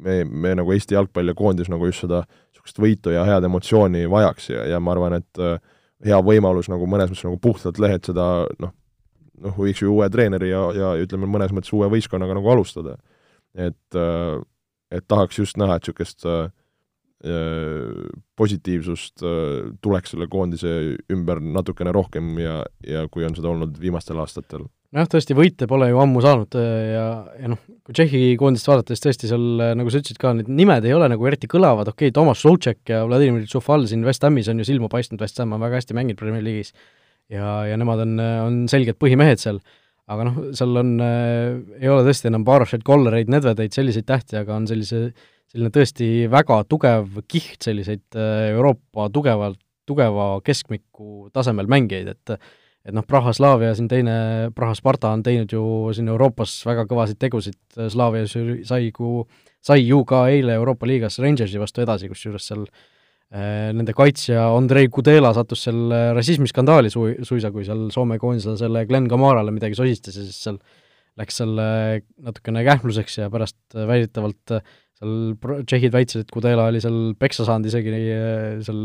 [SPEAKER 3] me, me nagu Eesti jalgpallikoondis nagu just seda niisugust võitu ja head emotsiooni vajaks ja, ja ma arvan, et hea võimalus nagu mõnes mõttes nagu puhtalt lehelt seda noh, noh, võiks ju uue treeneri ja, ja ütleme, mõnes mõttes uue võistkonnaga nagu alustada. et, äh, et tahaks just näha, et niisugust äh, äh, positiivsust tuleks selle koondise ümber natukene rohkem ja, ja kui on seda olnud viimastel aastatel.
[SPEAKER 2] nojah, tõesti, võite pole ju ammu saanud ja, ja noh, kui Tšehhi koondist vaadata, siis tõesti seal, nagu sa ütlesid ka, need nimed ei ole nagu eriti kõlavad, okei okay,, Toomas Soucek ja Vladimir Tšufal siin West Hamis on ju silma paistnud, West Ham on väga hästi mänginud Premier League'is ja, ja nemad on, on selged põhimehed seal, aga noh, seal on äh,, ei ole tõesti enam Barošeid, Kollereid, Nedvedeid, selliseid tähti, aga on sellise, selline tõesti väga tugev kiht selliseid Euroopa tugevalt, tugeva keskmiku tasemel mängijaid, et et noh, Praha Slavia siin teine, Praha Sparta on teinud ju siin Euroopas väga kõvasid tegusid, Slavia sai ku, sai ju ka eile Euroopa liigas Rangersi vastu edasi, kusjuures seal äh, nende kaitsja Andrei Kudela sattus seal rassismiskandaali su-, suisa, kui seal Soome koondislasele Glen Kamarale midagi sosistas ja siis seal läks seal natukene kähmluseks ja pärast väidetavalt seal tšehhid väitsid, et Kudela oli seal peksa saanud isegi äh, seal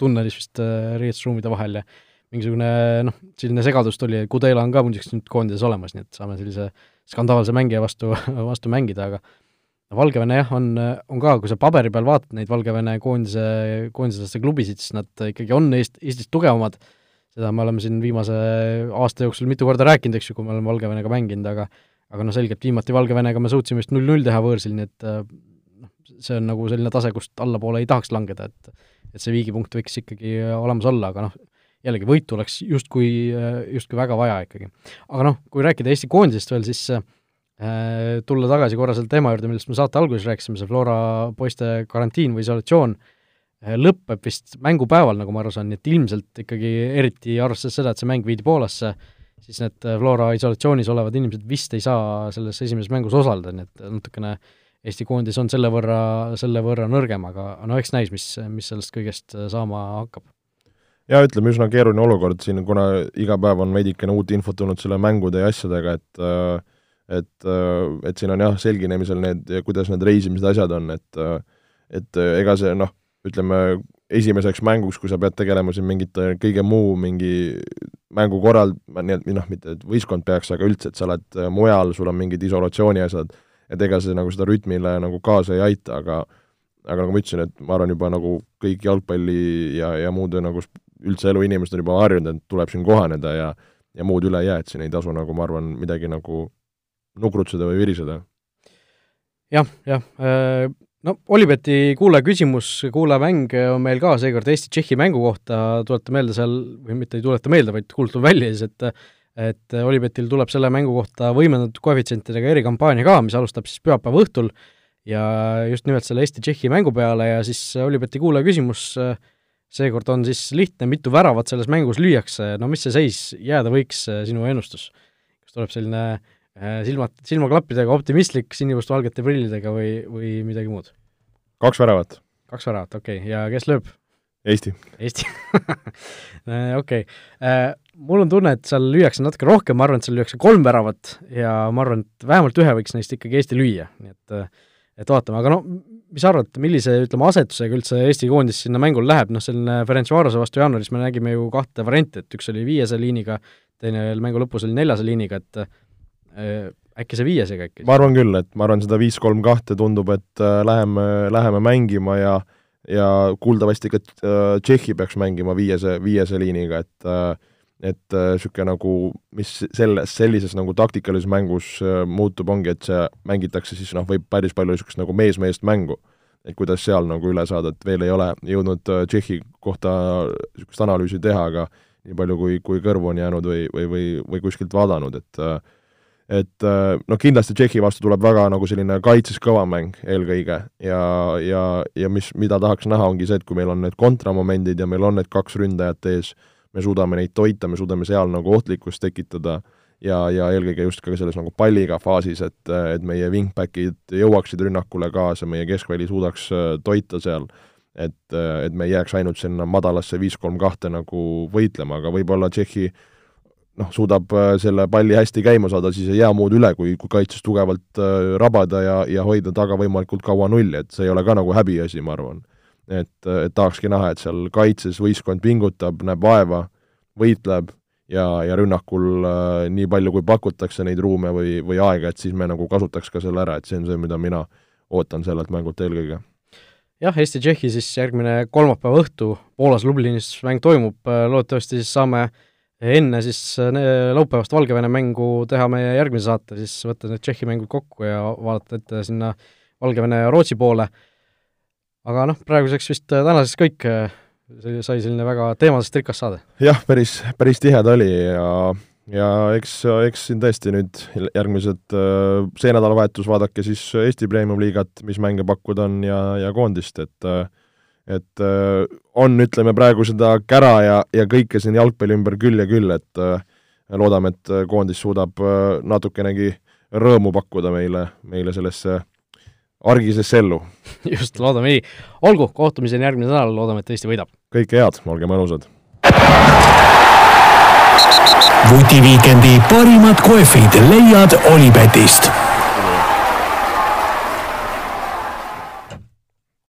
[SPEAKER 2] tunnelis vist äh, riietusruumide vahel ja mingisugune noh, selline segadus tuli, Kudela on ka muideks nüüd koondises olemas, nii et saame sellise skandaalse mängija vastu, vastu mängida, aga Valgevene jah, on, on ka, kui sa paberi peal vaatad neid Valgevene koondise, koondislaste klubisid, siis nad ikkagi on Eest-, Eestist tugevamad, seda me oleme siin viimase aasta jooksul mitu korda rääkinud, eks ju, kui me oleme Valgevenega mänginud, aga aga noh, selgelt viimati Valgevenega me suutsime vist null-null teha võõrsil, nii et noh, see on nagu selline tase, kust allapoole ei tahaks langeda, et et see viigipunkt võiks ikkagi olemas olla, aga noh, jällegi võitu oleks justkui, justkui väga vaja ikkagi. aga noh, kui rääkida Eesti koondisest veel, siis äh, tulla tagasi korra selle teema juurde, millest me saate alguses rääkisime, see Flora poiste karantiin või isolatsioon äh,, lõpeb vist mängupäeval, nagu ma aru saan, nii et ilmselt ikkagi, eriti arvestades seda, et see mäng viidi Poolasse, siis need Flora isolatsioonis olevad inimesed vist ei saa selles esimeses mängus osaleda, nii et natukene Eesti koondis on selle võrra, selle võrra nõrgem, aga no eks näis, mis, mis sellest kõigest saama hakkab.
[SPEAKER 3] Jaa, ütleme üsna keeruline olukord siin, kuna iga päev on veidikene uut infot tulnud selle mängude ja asjadega, et et, et siin on jah, selginemisel need, kuidas need reisimised, asjad on, et et ega see noh, ütleme esimeseks mänguks, kui sa pead tegelema siin mingite kõige muu mingi mängu korral, nii et noh, mitte et võistkond peaks, aga üldse, et sa oled mujal, sul on mingid isolatsiooni asjad, et ega see nagu seda rütmile nagu kaasa ei aita, aga aga nagu ma ütlesin, et ma arvan juba nagu kõik jalgpalli ja, ja muude nagu üldse elu inimesed on juba harjunud, et tuleb siin kohaneda ja ja muud üle ei jää, et siin ei tasu nagu ma arvan, midagi nagu nukrutseda või viriseda
[SPEAKER 2] ja,. jah, jah, äh, no Olibeti kuulaja küsimus, kuulajamäng on meil ka seekord Eesti-Tšehhi mängu kohta, tuleta meelde seal, või mitte ei tuleta meelde, vaid kuulutan välja siis, et et Olipetil tuleb selle mängu kohta võimendatud koefitsientidega erikampaania ka, mis alustab siis pühapäeva õhtul ja just nimelt selle Eesti-Tšehhi mängu peale ja siis Olibeti kuulaja küsimus seekord on siis lihtne, mitu väravat selles mängus lüüakse, no mis see seis jääda võiks, sinu ennustus? kas tuleb selline silmad, silmaklappidega optimistlik sinimustvalgete prillidega või, või midagi muud?
[SPEAKER 3] kaks väravat.
[SPEAKER 2] kaks väravat, okei okay., ja kes lööb?
[SPEAKER 3] Eesti.
[SPEAKER 2] Eesti äh, okei okay.. Mul on tunne, et seal lüüakse natuke rohkem, ma arvan, et seal lüüakse kolm väravat ja ma arvan, et vähemalt ühe võiks neist ikkagi Eesti lüüa, nii et et vaatame, aga no mis sa arvad, millise, ütleme, asetusega üldse Eesti koondis sinna mängule läheb, noh selline Ferencvarose vastu jaanuaris me nägime ju kahte varianti, et üks oli viiese liiniga, teine veel mängu lõpus oli neljase liiniga, et äh, äkki see viiesega äkki?
[SPEAKER 3] ma arvan küll, et ma arvan, seda viis-kolm-kahte tundub, et äh, läheme, läheme mängima ja ja kuuldavasti ka äh, Tšehhi peaks mängima viiese, viiese liiniga, et äh, et niisugune äh, nagu, mis selles, sellises nagu taktikalises mängus äh, muutub, ongi, et see mängitakse siis noh, võib päris palju niisugust nagu mees-meest mängu. et kuidas seal nagu üle saada, et veel ei ole jõudnud äh, Tšehhi kohta niisugust analüüsi teha, aga nii palju, kui, kui kõrvu on jäänud või, või, või, või kuskilt vaadanud, et et noh, kindlasti Tšehhi vastu tuleb väga nagu selline kaitses kõva mäng eelkõige ja, ja, ja mis, mida tahaks näha, ongi see, et kui meil on need kontramomendid ja meil on need kaks ründajat ees, me suudame neid toita, me suudame seal nagu ohtlikkust tekitada ja, ja eelkõige just ka selles nagu palliga faasis, et, et meie wingbackid jõuaksid rünnakule kaasa, meie keskväli suudaks äh, toita seal, et, et me ei jääks ainult sinna madalasse viis-kolm-kahte nagu võitlema, aga võib-olla Tšehhi noh, suudab äh, selle palli hästi käima saada, siis ei jää muud üle, kui, kui kaitses tugevalt äh, rabada ja, ja hoida taga võimalikult kaua nulli, et see ei ole ka nagu häbiasi, ma arvan et, et tahakski näha, et seal kaitses võistkond pingutab, näeb vaeva, võitleb ja, ja rünnakul äh, nii palju, kui pakutakse neid ruume või, või aega, et siis me nagu kasutaks ka selle ära, et see on see, mida mina ootan sellelt mängult eelkõige.
[SPEAKER 2] jah, Eesti-Tšehhi siis järgmine kolmapäeva õhtu Poolas Lublinis mäng toimub, äh, loodetavasti siis saame enne siis äh, laupäevast Valgevene mängu teha meie järgmise saate, siis võtta need Tšehhi mängud kokku ja vaadata ette sinna Valgevene ja Rootsi poole aga noh, praeguseks vist äh, tänaseks kõik, äh, see sai selline väga teemadest rikas saade.
[SPEAKER 3] jah, päris, päris tihe ta oli ja ja eks, eks siin tõesti nüüd järgmised, see nädalavahetus vaadake siis Eesti Premium-liigat, mis mänge pakkuda on ja, ja koondist, et et on, ütleme praegu seda kära ja, ja kõike siin jalgpalli ümber küll ja küll, et loodame, et koondis suudab natukenegi rõõmu pakkuda meile, meile sellesse argisesse ellu.
[SPEAKER 2] just, loodame nii. olgu, kohtumiseni järgmine nädal, loodame, et Eesti võidab.
[SPEAKER 3] kõike head, olge mõnusad!
[SPEAKER 1] vutiviikendi parimad kohvid leiad Olipetist